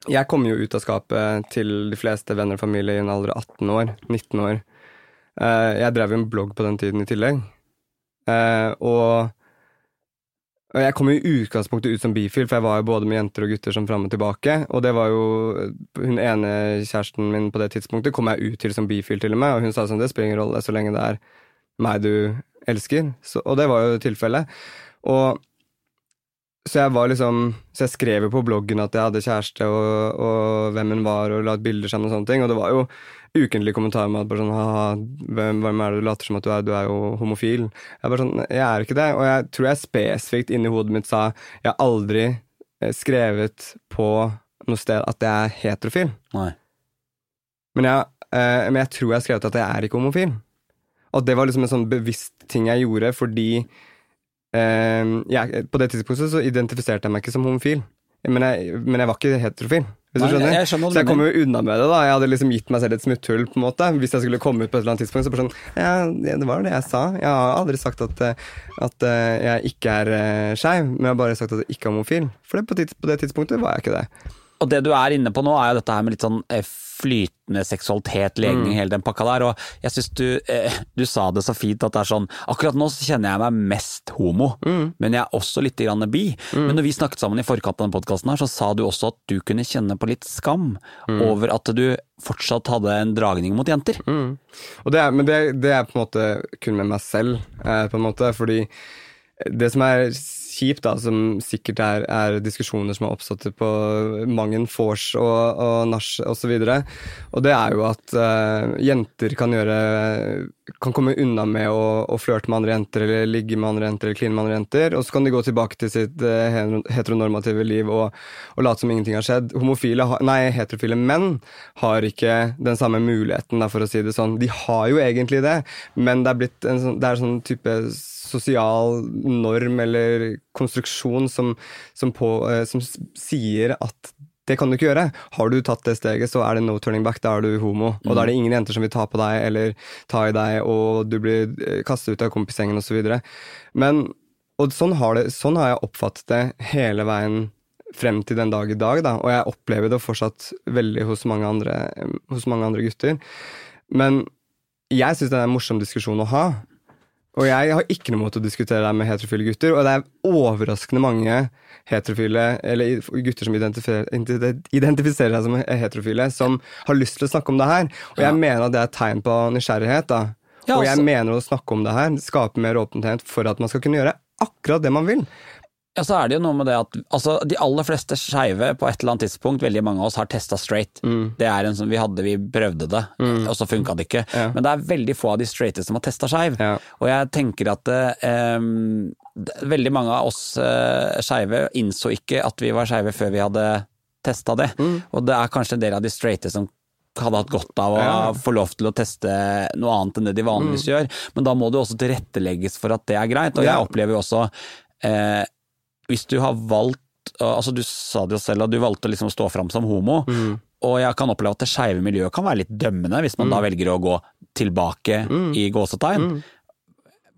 Jeg kom jo ut av skapet til de fleste venner og familie i en alder av 18 år. 19 år. Eh, jeg drev jo en blogg på den tiden i tillegg. Eh, og, og jeg kom i utgangspunktet ut som bifil, for jeg var jo både med jenter og gutter som fram og tilbake. Og det var jo Hun ene kjæresten min på det tidspunktet kom jeg ut til som bifil, til og med. Og hun sa sånn det spiller ingen rolle så lenge det er meg du elsker. Så, og det var jo tilfellet. Og så jeg var liksom Så jeg skrev jo på bloggen at jeg hadde kjæreste, og, og hvem hun var, og la ut bilder sammen og sånne ting. Og det var jo ukentlig kommentarer med at bare sånn Haha, hvem, hvem er det du later som at du er? Du er jo homofil. Jeg bare sånn, jeg er ikke det. Og jeg tror jeg spesifikt inni hodet mitt sa jeg har aldri eh, skrevet på noe sted at jeg er heterofil. Nei. Men jeg, eh, men jeg tror jeg har skrevet at jeg er ikke homofil. Og det var liksom en sånn bevisst ting jeg gjorde fordi jeg, På det tidspunktet så identifiserte jeg meg ikke som homofil, men jeg, men jeg var ikke heterofil. Hvis Nei, du skjønner? jeg skjønner så jeg kom jo unna med det. da Jeg hadde liksom gitt meg selv et smutthull. på en måte Hvis jeg skulle komme ut på et eller annet tidspunkt. Så bare sånn Ja, det var det jeg sa. Jeg har aldri sagt at, eh, at eh, jeg ikke er uh, skeiv, men jeg har bare sagt at jeg ikke er homofil. For det, på, tids, på det tidspunktet var jeg ikke det. Og det du er inne på nå, er jo dette her med litt sånn eh, flytende seksualitet, legning, hele den pakka der. Og jeg syns du, eh, du sa det så fint at det er sånn Akkurat nå så kjenner jeg meg mest homo, men jeg er også litt grann bi. Men når vi snakket sammen i forkant av den podkasten her, så sa du også at du kunne kjenne på litt skam over at du fortsatt hadde en dragning mot jenter. Mm. Og det er, men det, det er på en måte kun med meg selv, eh, på en måte, fordi det som er kjipt, da, som sikkert er, er diskusjoner som har oppstått på Mangen, vors og, og nach osv., og, og det er jo at uh, jenter kan gjøre kan komme unna med å, å flørte med andre jenter, eller ligge med andre jenter, eller kline med andre jenter, og så kan de gå tilbake til sitt eh, heteronormative liv og, og late som ingenting har skjedd. Homofile, nei, heterofile menn har ikke den samme muligheten, for å si det sånn. De har jo egentlig det, men det er blitt en sånn, det er sånn type sosial norm eller konstruksjon som, som, på, eh, som sier at det kan du ikke gjøre. Har du tatt det steget, så er det no turning back. Da er du homo. Og da er det ingen jenter som vil ta på deg eller ta i deg, og du blir eh, kastet ut av kompisgjengen osv. Men og sånn har, det, sånn har jeg oppfattet det hele veien frem til den dag i dag. Da. Og jeg opplever det fortsatt veldig hos mange andre, hos mange andre gutter. Men jeg syns det er en morsom diskusjon å ha. Og jeg har ikke noe mot å diskutere det med heterofile gutter, og det er overraskende mange heterofile, eller gutter som identifiserer, identifiserer seg som heterofile, som har lyst til å snakke om det her. Og jeg mener at det er et tegn på nysgjerrighet, da. Ja, og jeg altså- mener å snakke om det her, skape mer åpenhet for at man skal kunne gjøre akkurat det man vil. Ja, så er det jo noe med det at altså, de aller fleste skeive på et eller annet tidspunkt, veldig mange av oss har testa straight. Det er en som Vi hadde, vi prøvde det, og så funka det ikke. Ja. Men det er veldig få av de straighte som har testa skeiv. Ja. Og jeg tenker at eh, veldig mange av oss eh, skeive innså ikke at vi var skeive før vi hadde testa det. Og det er kanskje en del av de straighte som hadde hatt godt av å Ja. få lov til å teste noe annet enn det de vanligvis gjør. Men da må det jo også tilrettelegges for at det er greit. Og jeg opplever jo også eh, Hvis du har valgt altså Du sa det jo selv at du valgte liksom å stå fram som homo. Og jeg kan oppleve at det skeive miljøet kan være litt dømmende hvis man da velger å gå tilbake i gåsetegn.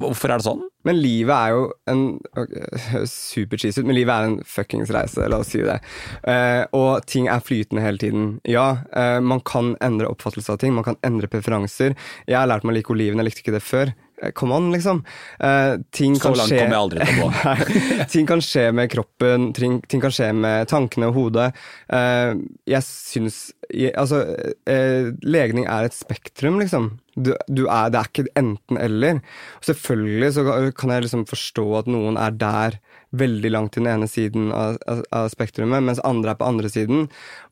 Hvorfor er det sånn? Men livet er jo en okay, Super cheesy ut, men livet er en fuckings reise, la oss si det. Eh, og ting er flytende hele tiden. Ja, eh, man kan endre oppfattelse av ting, man kan endre preferanser. Jeg har lært meg å like oliven, jeg likte ikke det før. Eh, Come on, liksom. Eh, ting Så kan langt skje kommer jeg aldri til å gå. Ting kan skje med kroppen, ting, ting kan skje med tankene og hodet. Eh, jeg syns Altså, eh, legning er et spektrum, liksom. Du, du er, det er ikke enten-eller. Selvfølgelig så kan jeg liksom forstå at noen er der veldig langt til den ene siden av, av, av spektrumet, mens andre er på andre siden.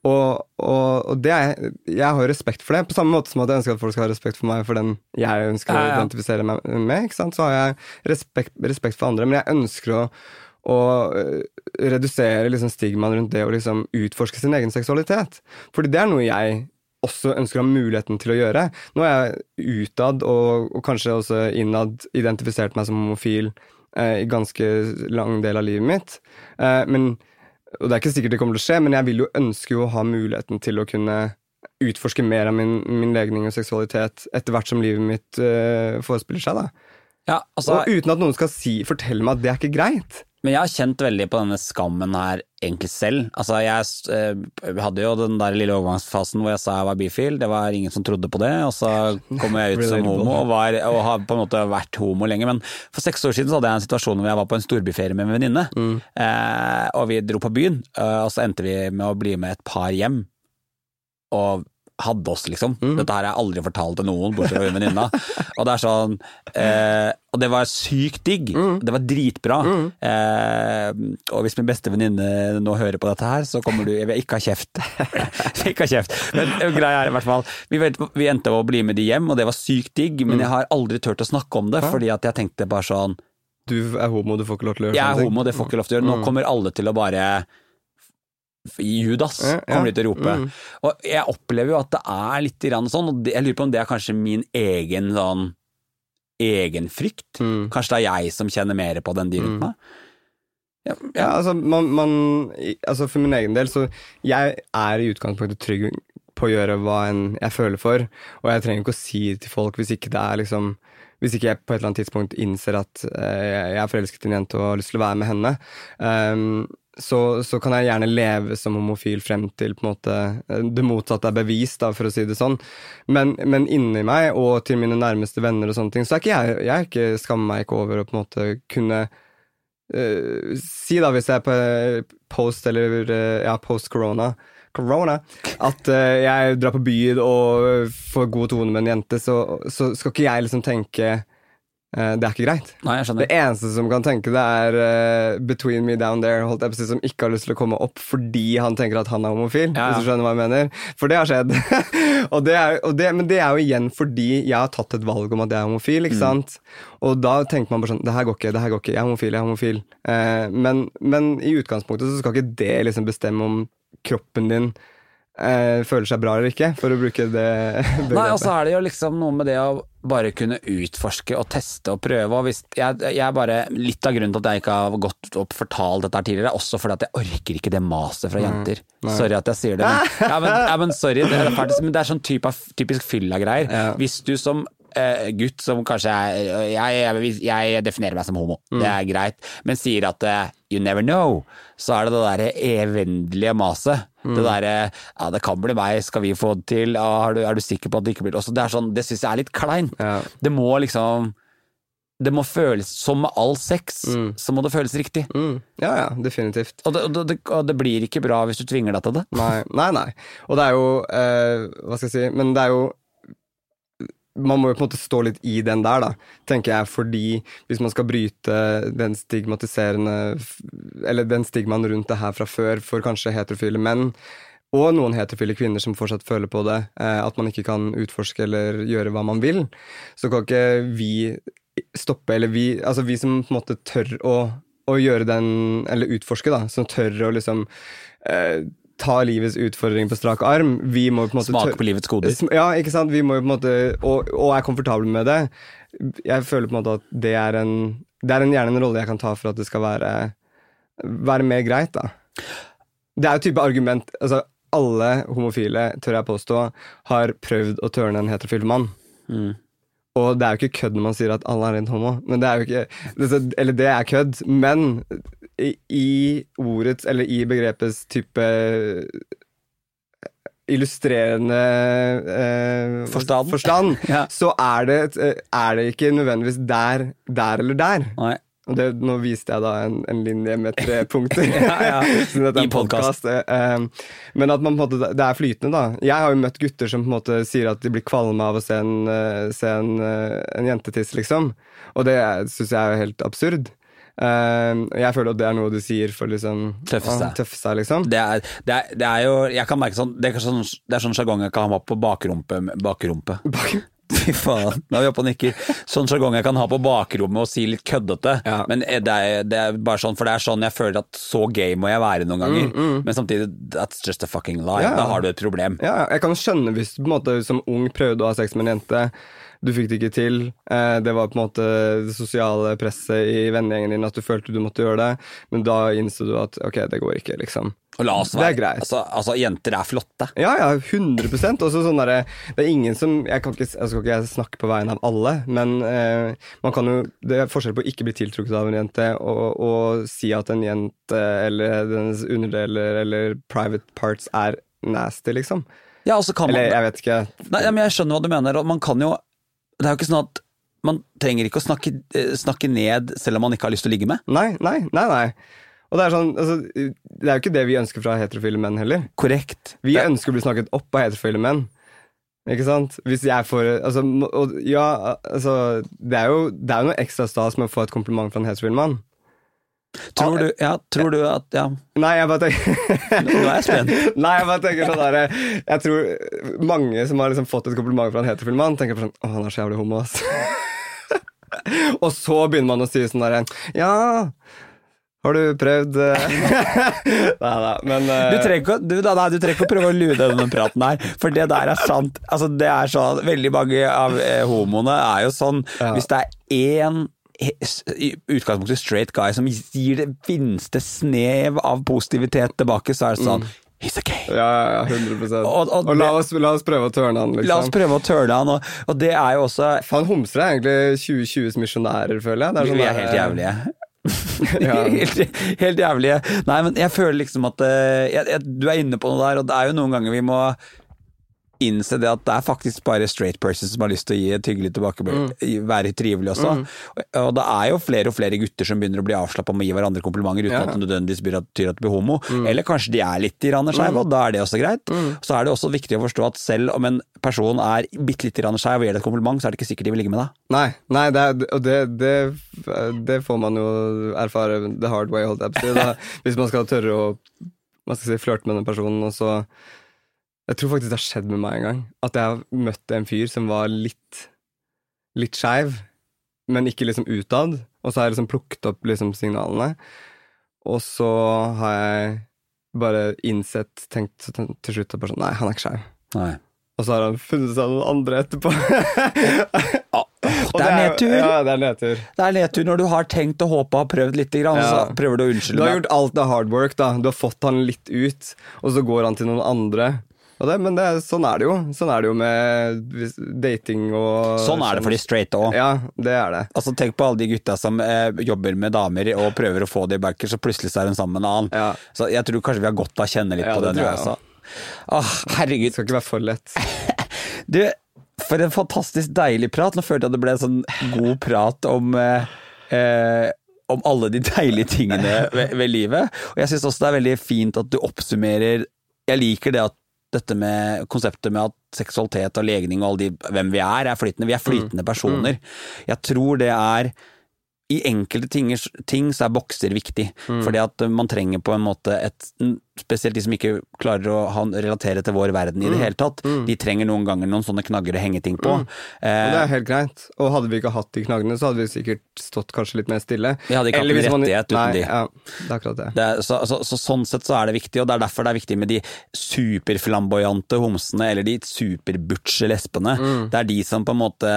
Og, og, og det er, jeg har jo respekt for det, på samme måte som at jeg ønsker at folk skal ha respekt for meg for den jeg ønsker Ja, å identifisere meg med. Så har jeg respekt, respekt for andre, men jeg ønsker å å øh, redusere liksom stigmaen rundt det å liksom utforske sin egen seksualitet. Fordi det er noe jeg også ønsker å ha muligheten til å gjøre. Nå er jeg utad, og, og kanskje også innad, identifisert meg som homofil eh, i ganske lang del av livet mitt. Eh, men, og det er ikke sikkert det kommer til å skje, men jeg vil jo ønske jo å ha muligheten til å kunne utforske mer av min, min legning og seksualitet etter hvert som livet mitt eh, forespiller seg. da. Ja, altså, Og uten at noen skal si, fortelle meg at det er ikke greit. Men jeg har kjent veldig på denne skammen her egentlig selv. Altså, jeg eh, hadde jo den der lille overgangsfasen hvor jeg sa jeg var bifil. Det var ingen som trodde på det. Og så kom jeg ut som homo og, var, og har på en måte vært homo lenge. Men for seks år siden så hadde jeg en situasjon hvor jeg var på en storbyferie med en venninne. Eh, og vi dro på byen, eh, og så endte vi med å bli med et par hjem. Og hadde oss, liksom. Dette her har jeg aldri fortalt til noen, bortsett fra hun venninna. og det er sånn eh, Og det var sykt digg. Det var dritbra. Eh, og hvis min beste venninne nå hører på dette her, så kommer du Jeg vil ikke ha kjeft. Ikke ha kjeft. Men eh, greia er i hvert fall vi, vet, vi endte å bli med de hjem, og det var sykt digg, men jeg har aldri turt å snakke om det, fordi at jeg tenkte bare sånn Du er homo, du får ikke lov til å gjøre Jeg er homo, det får ikke lov til å gjøre. Nå kommer alle til å bare Judas, Ja, ja. kommer de til å rope. Mm. Og jeg opplever jo at det er litt sånn, og jeg lurer på om det er kanskje min egen sånn egenfrykt. Mm. Kanskje det er jeg som kjenner mer på den de rundt meg. Ja, Ja, ja. altså, man, man, altså For min egen del, så jeg er i utgangspunktet trygg på å gjøre hva enn jeg føler for, og jeg trenger ikke å si det til folk hvis ikke det er liksom hvis ikke jeg på et eller annet tidspunkt innser at uh, jeg er forelsket i en jente og har lyst til å være med henne, ehm, så, så kan jeg gjerne leve som homofil frem til måte det motsatte er bevist, da, for å si det sånn. Men, men inni meg og til mine nærmeste venner og sånne ting, så er ikke jeg, jeg er ikke, skammer meg ikke over å på en måte kunne uh, si da, hvis jeg er på eh, post eller uh, ja, post corona, corona at uh, jeg drar på byen og får god tone med en jente, så, så skal ikke jeg liksom tenke det er ikke greit. Nei, Det eneste som kan tenke det, er uh, between me down there, holdt jeg på å si, som ikke har lyst til å komme opp fordi han tenker at han er homofil. Ja, ja. Hvis du skjønner hva jeg mener. For det har skjedd. og det er, og det, men det er jo igjen fordi jeg har tatt et valg om at jeg er homofil, Mm. sant. Og da tenker man bare sånn Det her går ikke, det her går ikke. Jeg er homofil, jeg er homofil. Uh, men, men i utgangspunktet så skal ikke det liksom bestemme om kroppen din eh, føler seg bra eller ikke, for å bruke det begrepet. Nei, og så er det jo liksom noe med det å bare kunne utforske og teste og prøve. Og hvis, jeg, jeg bare, litt av grunnen til at jeg ikke har gått opp fortalt dette her tidligere, er også fordi at jeg orker ikke det maset fra jenter. Sorry at jeg sier det, men, ja, men, ja, men sorry, det er, faktisk, men det er sånn type, typisk fylla-greier. Ja. Hvis du som eh, gutt som kanskje er jeg, jeg, jeg definerer meg som homo, det er greit, men sier at uh, you never know, så er det det derre evinnelige maset. Det derre ja, det kan bli meg, skal vi få det til, ja, er, du, er du sikker på at det ikke blir også, Det er sånn, det syns jeg er litt kleint. Ja. Det må liksom Det må føles som med all sex, så må det føles riktig. Mm. Ja, ja, definitivt. Og det, og, det, og det blir ikke bra hvis du tvinger deg til det. Nei, nei, nei. Og det er jo eh, Hva skal jeg si Men det er jo Man må jo på en måte stå litt i den der, da, tenker jeg, fordi hvis man skal bryte den stigmatiserende Eller den stigmaen rundt det her fra før for kanskje heterofile menn, og noen heterofile kvinner som fortsatt føler på det, eh, at man ikke kan utforske eller gjøre hva man vil, så kan ikke vi stoppe, eller vi, altså vi som på en måte tør å, å gjøre den, eller utforske, da, som tør å liksom eh, ta livets utfordring på strak arm, vi må på en måte Smake på livets goder. Ja, ikke sant? Vi må jo på en måte, og, og er komfortable med det. Jeg føler på en måte at det er en Det er en, gjerne en rolle jeg kan ta for at det skal være, være mer greit, da. Det er jo type argument altså Alle homofile, tør jeg påstå, har prøvd å tørne en heterofil mann. Mm. Og det er jo ikke kødd når man sier at alle er en homo. Men det er jo ikke, Eller det er kødd, men i, ordets, eller i begrepets type illustrerende eh, Forstand. forstand Ja. så er det, eh, er det ikke nødvendigvis der, der eller der. Nei. Og det, nå viste jeg da en, en linje med tre punkter. Ja, ja. I podkast. podcast. podcast. eh, men at man på en måte, det er flytende, da. Jeg har jo møtt gutter som på en måte sier at de blir kvalme av å se en, eh, se en, eh, en jentetiss, liksom. Og det syns jeg er helt absurd. Eh, jeg føler at det er noe du sier for liksom Tøffe seg. å tøffe seg, liksom. Det er, det, er, det er jo Jeg kan merke sånn Det er sånn, det sånn sjargong jeg kan ha på bakrumpe. bakrumpe. Bak- Fy faen, nå er vi oppe og nikker. Sånn sjargong jeg kan ha på bakrommet og si litt køddete. Ja. Men det er, det er bare sånn, for det er sånn jeg føler at så gay må jeg være noen ganger. Men samtidig, that's just a fucking lie. Mm, Ja. Da har du et problem. Ja, ja, jeg kan skjønne hvis du på en måte som ung prøvde å ha sex med en jente. Du fikk det ikke til. Eh, det var på en måte det sosiale presset i vennegjengen din at du følte du måtte gjøre det. Men da innså du at ok, det går ikke, liksom. Og la oss Det er være greit. Altså, altså, jenter er flotte. Ja, ja, 100 Også sånn derre Det er ingen som Jeg, kan ikke, jeg skal ikke snakke på vegne av alle, men eh, man kan jo Det er forskjell på å ikke bli tiltrukket av en jente og, og si at en jente eller dens underdeler eller private parts er nasty, liksom. Ja, altså så kan man Eller jeg vet ikke. Nei, ja, men jeg skjønner hva du mener, og man kan jo Det er jo ikke sånn at man trenger ikke å snakke, eh, snakke ned selv om man ikke har lyst til å ligge med. Nei, nei, nei. nei. Og det er sånn, altså, det er jo ikke det vi ønsker fra heterofile menn heller. Korrekt. Vi Det- ønsker å bli snakket opp av heterofile menn. Ikke sant? Hvis jeg får altså, og, Ja, altså Det er jo det er jo noe ekstra stas med å få et kompliment fra en heterofil mann. Tror du, ja, tror du at Ja, Nei, jeg bare tenker nå er jeg spent. Nei, jeg bare tenker sånn der Jeg tror mange som har liksom fått et kompliment fra en heterofil mann, tenker på sånn Å, han er så jævlig homo, ass. og så begynner man å si sånn derre Ja, har du prøvd eh?» Nei da, men uh... Du trenger du, da, nei, du trenger ikke å prøve å lure denne praten her, for det der er sant. Altså, det er sånn, Veldig mange av eh, homoene er jo sånn Ja. Hvis det er én i utgangspunktet straight guy som gir det minste snev av positivitet tilbake, så er det sånn He's a gay. Ja, ja, ja, 100 Og- Og, og la, oss, la oss prøve å tørne han, liksom. La oss prøve å tørne han, og, og det er jo også Faen, homser er egentlig 2020s misjonærer, føler jeg. Det Vi sånn er helt eh, jævlige. Ja. helt, helt jævlige. Nei, men jeg føler liksom at eh, jeg, jeg, Du er inne på noe der, og det er jo noen ganger vi må innse det at det er faktisk bare straight persons som har lyst til å gi et hyggelig tilbakemelding, Mm. være trivelig også. Og, og det er jo flere og flere gutter som begynner å bli avslappa med å gi hverandre komplimenter uten Ja. at det nødvendigvis betyr at du blir homo. Eller kanskje de er litt skeive, og da er det også greit. Så er det også viktig å forstå at selv om en person er bitte litt skeiv og gir deg et kompliment, så er det ikke sikkert de vil ligge med deg. Nei, nei det, og det, det, det får man jo erfare the hard way, holdt jeg på å si. Hvis man skal tørre å skal si, flørte med den personen, og så Jeg tror faktisk det har skjedd med meg en gang. At jeg har møtt en fyr som var litt litt skeiv, men ikke liksom utad. Og så har jeg liksom plukket opp liksom signalene. Og så har jeg bare innsett, tenkt til slutt at bare sånn Nei, han er ikke skeiv. Og så har han funnet seg noen andre etterpå. Og Det er nedtur. Ja, det er nedtur. Det er nedtur når du har tenkt og håpa og prøvd litt, grann, Ja. så prøver du å Du har gjort alt det hard work, da. Du har fått han litt ut, og så går han til noen andre. Og det, men det, sånn er det jo. Sånn er det jo med dating og Sånn er det for de straighte òg. Ja, det er det. Altså, tenk på alle de gutta som eh, jobber med damer og prøver å få det i backer, så plutselig så er hun sammen med en annen. Ja. Så jeg tror kanskje vi har godt av å kjenne litt Ja, på tror nå, jeg altså. Åh, Det skal ikke være for lett. Du, for en fantastisk deilig prat. Nå følte jeg det ble en sånn god prat om eh, eh, om alle de deilige tingene ved, ved livet. Og jeg syns også det er veldig fint at du oppsummerer Jeg liker det at dette med konseptet med at seksualitet og legning og alle de, hvem vi er, er flytende. Vi er flytende personer. Jeg tror det er i enkelte ting, ting så er bokser viktig, fordi at man trenger på en måte et Spesielt de som ikke klarer å ha, relatere til vår verden i det hele tatt. De trenger noen ganger noen sånne knagger å henge ting på. Og det Eh, er helt greit. Og hadde vi ikke hatt de knaggene, så hadde vi sikkert stått kanskje litt mer stille. Vi hadde ikke hatt Eller en hvis man- rettighet uten Nei, de. Ja, det er akkurat det. det er, så, så, så sånn sett så er det viktig, og det er derfor det er viktig med de superflamboyante homsene, eller de superbutche lesbene. Mm. Det er de som på en måte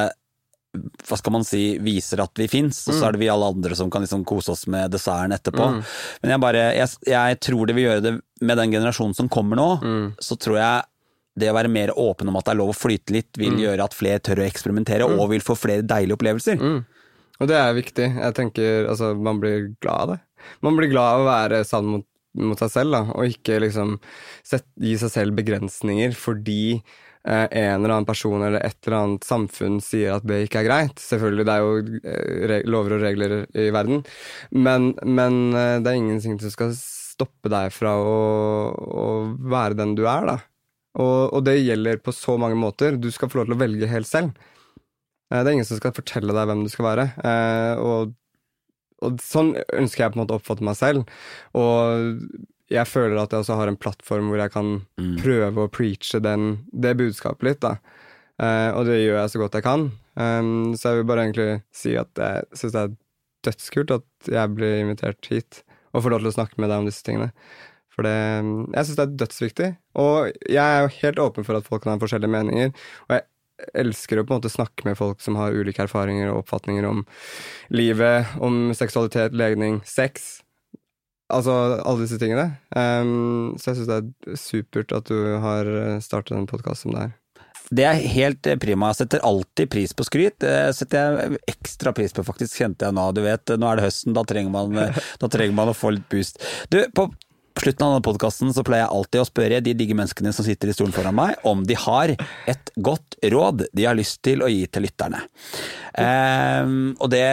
hva skal man si, viser at vi fins, og så er det vi alle andre som kan liksom kose oss med desserten etterpå. Mm. Men jeg bare, jeg, jeg tror det vil gjøre det med den generasjonen som kommer nå, Mm. så tror jeg det å være mer åpen om at det er lov å flyte litt, vil gjøre at flere tør å eksperimentere, og vil få flere deilige opplevelser. Mm. Og det er viktig. Jeg tenker, altså, Man blir glad av det. Man blir glad av å være sann mot, mot seg selv, da, og ikke liksom set, gi seg selv begrensninger fordi en eller annen person eller et eller annet samfunn sier at det ikke er greit. Selvfølgelig, det er jo eh, lover og regler i verden, men, men eh, det er ingenting som skal stoppe deg fra å, å være den du er, da. Og, og det gjelder på så mange måter. Du skal få lov til å velge helt selv. Eh, Det er ingen som skal fortelle deg hvem du skal være. Eh, og, og sånn ønsker jeg på en måte å oppfatte meg selv. Og jeg føler at jeg også har en plattform hvor jeg kan Mm. prøve å preache den, det budskapet litt. da. Uh, og det gjør jeg så godt jeg kan. Um, så jeg vil bare egentlig si at jeg syns det er dødskult at jeg blir invitert hit og får lov til å snakke med deg om disse tingene. For det, jeg syns det er dødsviktig. Og jeg er jo helt åpen for at folk kan ha forskjellige meninger. Og jeg elsker å på en måte snakke med folk som har ulike erfaringer og oppfatninger om livet, om seksualitet, legning, sex. Altså alle disse tingene. Um, så jeg syns det er supert at du har startet en podkast som det her. Det er helt prima. Jeg setter alltid pris på skryt. Det setter jeg ekstra pris på, faktisk, kjente jeg nå. Du vet, nå er det høsten, da trenger man, da trenger man å få litt boost. Du, på på slutten av denne podkasten pleier jeg alltid å spørre de digge menneskene som sitter i stolen foran meg, om de har et godt råd de har lyst til å gi til lytterne. Um, og det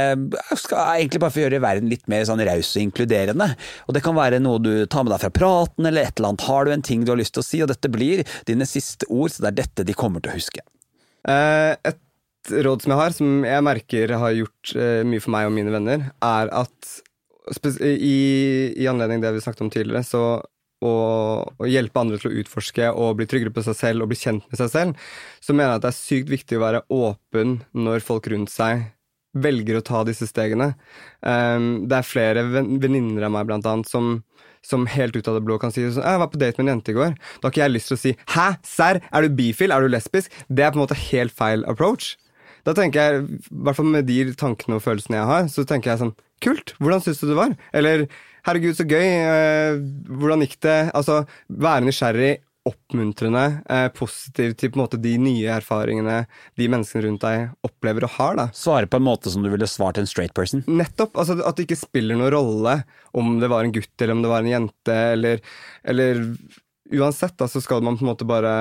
skal egentlig bare få gjøre verden litt mer sånn raus og inkluderende. Og det kan være noe du tar med deg fra praten, eller et eller annet. Har du en ting du har lyst til å si? Og dette blir dine siste ord, så det er dette de kommer til å huske. Uh, et råd som jeg har, som jeg merker har gjort uh, mye for meg og mine venner, er at i, i, anledning det vi snakket om tidligere, så å, å, hjelpe andre til å utforske og bli tryggere på seg selv og bli kjent med seg selv, så mener jeg at det er sykt viktig å være åpen når folk rundt seg velger å ta disse stegene. Um, det er flere venninner av meg, blant annet, som, som helt ut av det blå kan si sånn 'Jeg var på date med en jente i går.' Da har ikke jeg lyst til å si 'Hæ, serr? Er du bifil? Er du lesbisk?' Det er på en måte helt feil approach. Da tenker jeg, i hvert fall med de tankene og følelsene jeg har, så tenker jeg sånn Kult! Hvordan syns du det var? Eller herregud, så gøy. Eh, hvordan gikk det? Altså, være nysgjerrig, oppmuntrende, eh, positiv til på en måte de nye erfaringene de menneskene rundt deg opplever og har. da. Svare på en måte som du ville svart en straight person? Nettopp. altså At det ikke spiller noen rolle om det var en gutt eller om det var en jente, eller, eller Uansett, da, så skal man på en måte bare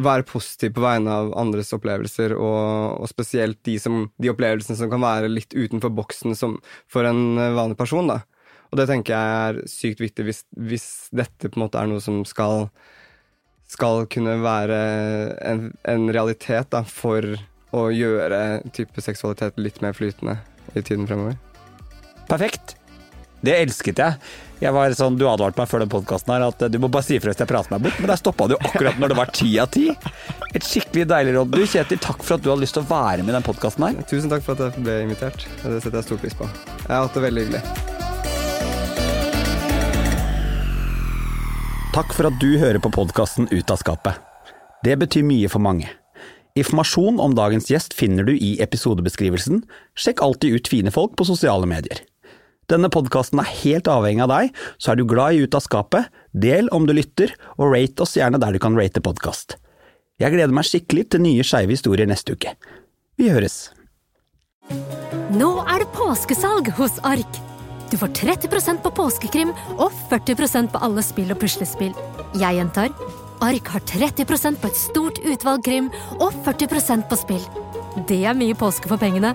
være positiv på vegne av andres opplevelser, og, og spesielt de, som, de, opplevelsene som kan være litt utenfor boksen som, for en eh, vanlig person. Da. Og det tenker jeg er sykt viktig hvis, hvis, dette på en måte er noe som skal, skal kunne være en, en realitet da, for å gjøre type seksualitet litt mer flytende i tiden fremover. Perfekt. Det elsket jeg. Jeg var sånn, Du advarte meg før den podkasten at du må bare si ifra hvis jeg prater meg bort, men der stoppa du akkurat når det var ti av ti. Et skikkelig deilig råd. Du Kjetil, takk for at du hadde lyst til å være med i den podkasten her. Tusen takk for at jeg ble invitert. Det setter jeg stor pris på. Jeg har hatt det veldig hyggelig. Takk for at du hører på podkasten Ut av skapet. Det betyr mye for mange. Informasjon om dagens gjest finner du i episodebeskrivelsen. Sjekk alltid ut fine folk på sosiale medier. Denne podkasten er helt avhengig av deg, så er du glad i Ut av skapet, del om du lytter, og rate oss gjerne der du kan rate podkast. Jeg gleder meg skikkelig til nye skeive historier neste uke. Vi høres. Nå er det påskesalg hos Ark! Du får 30% på påskekrim og 40% på alle spill og puslespill. Jeg gjentar Ark har 30% på et stort utvalg krim og 40% på spill. Det er mye påske for pengene.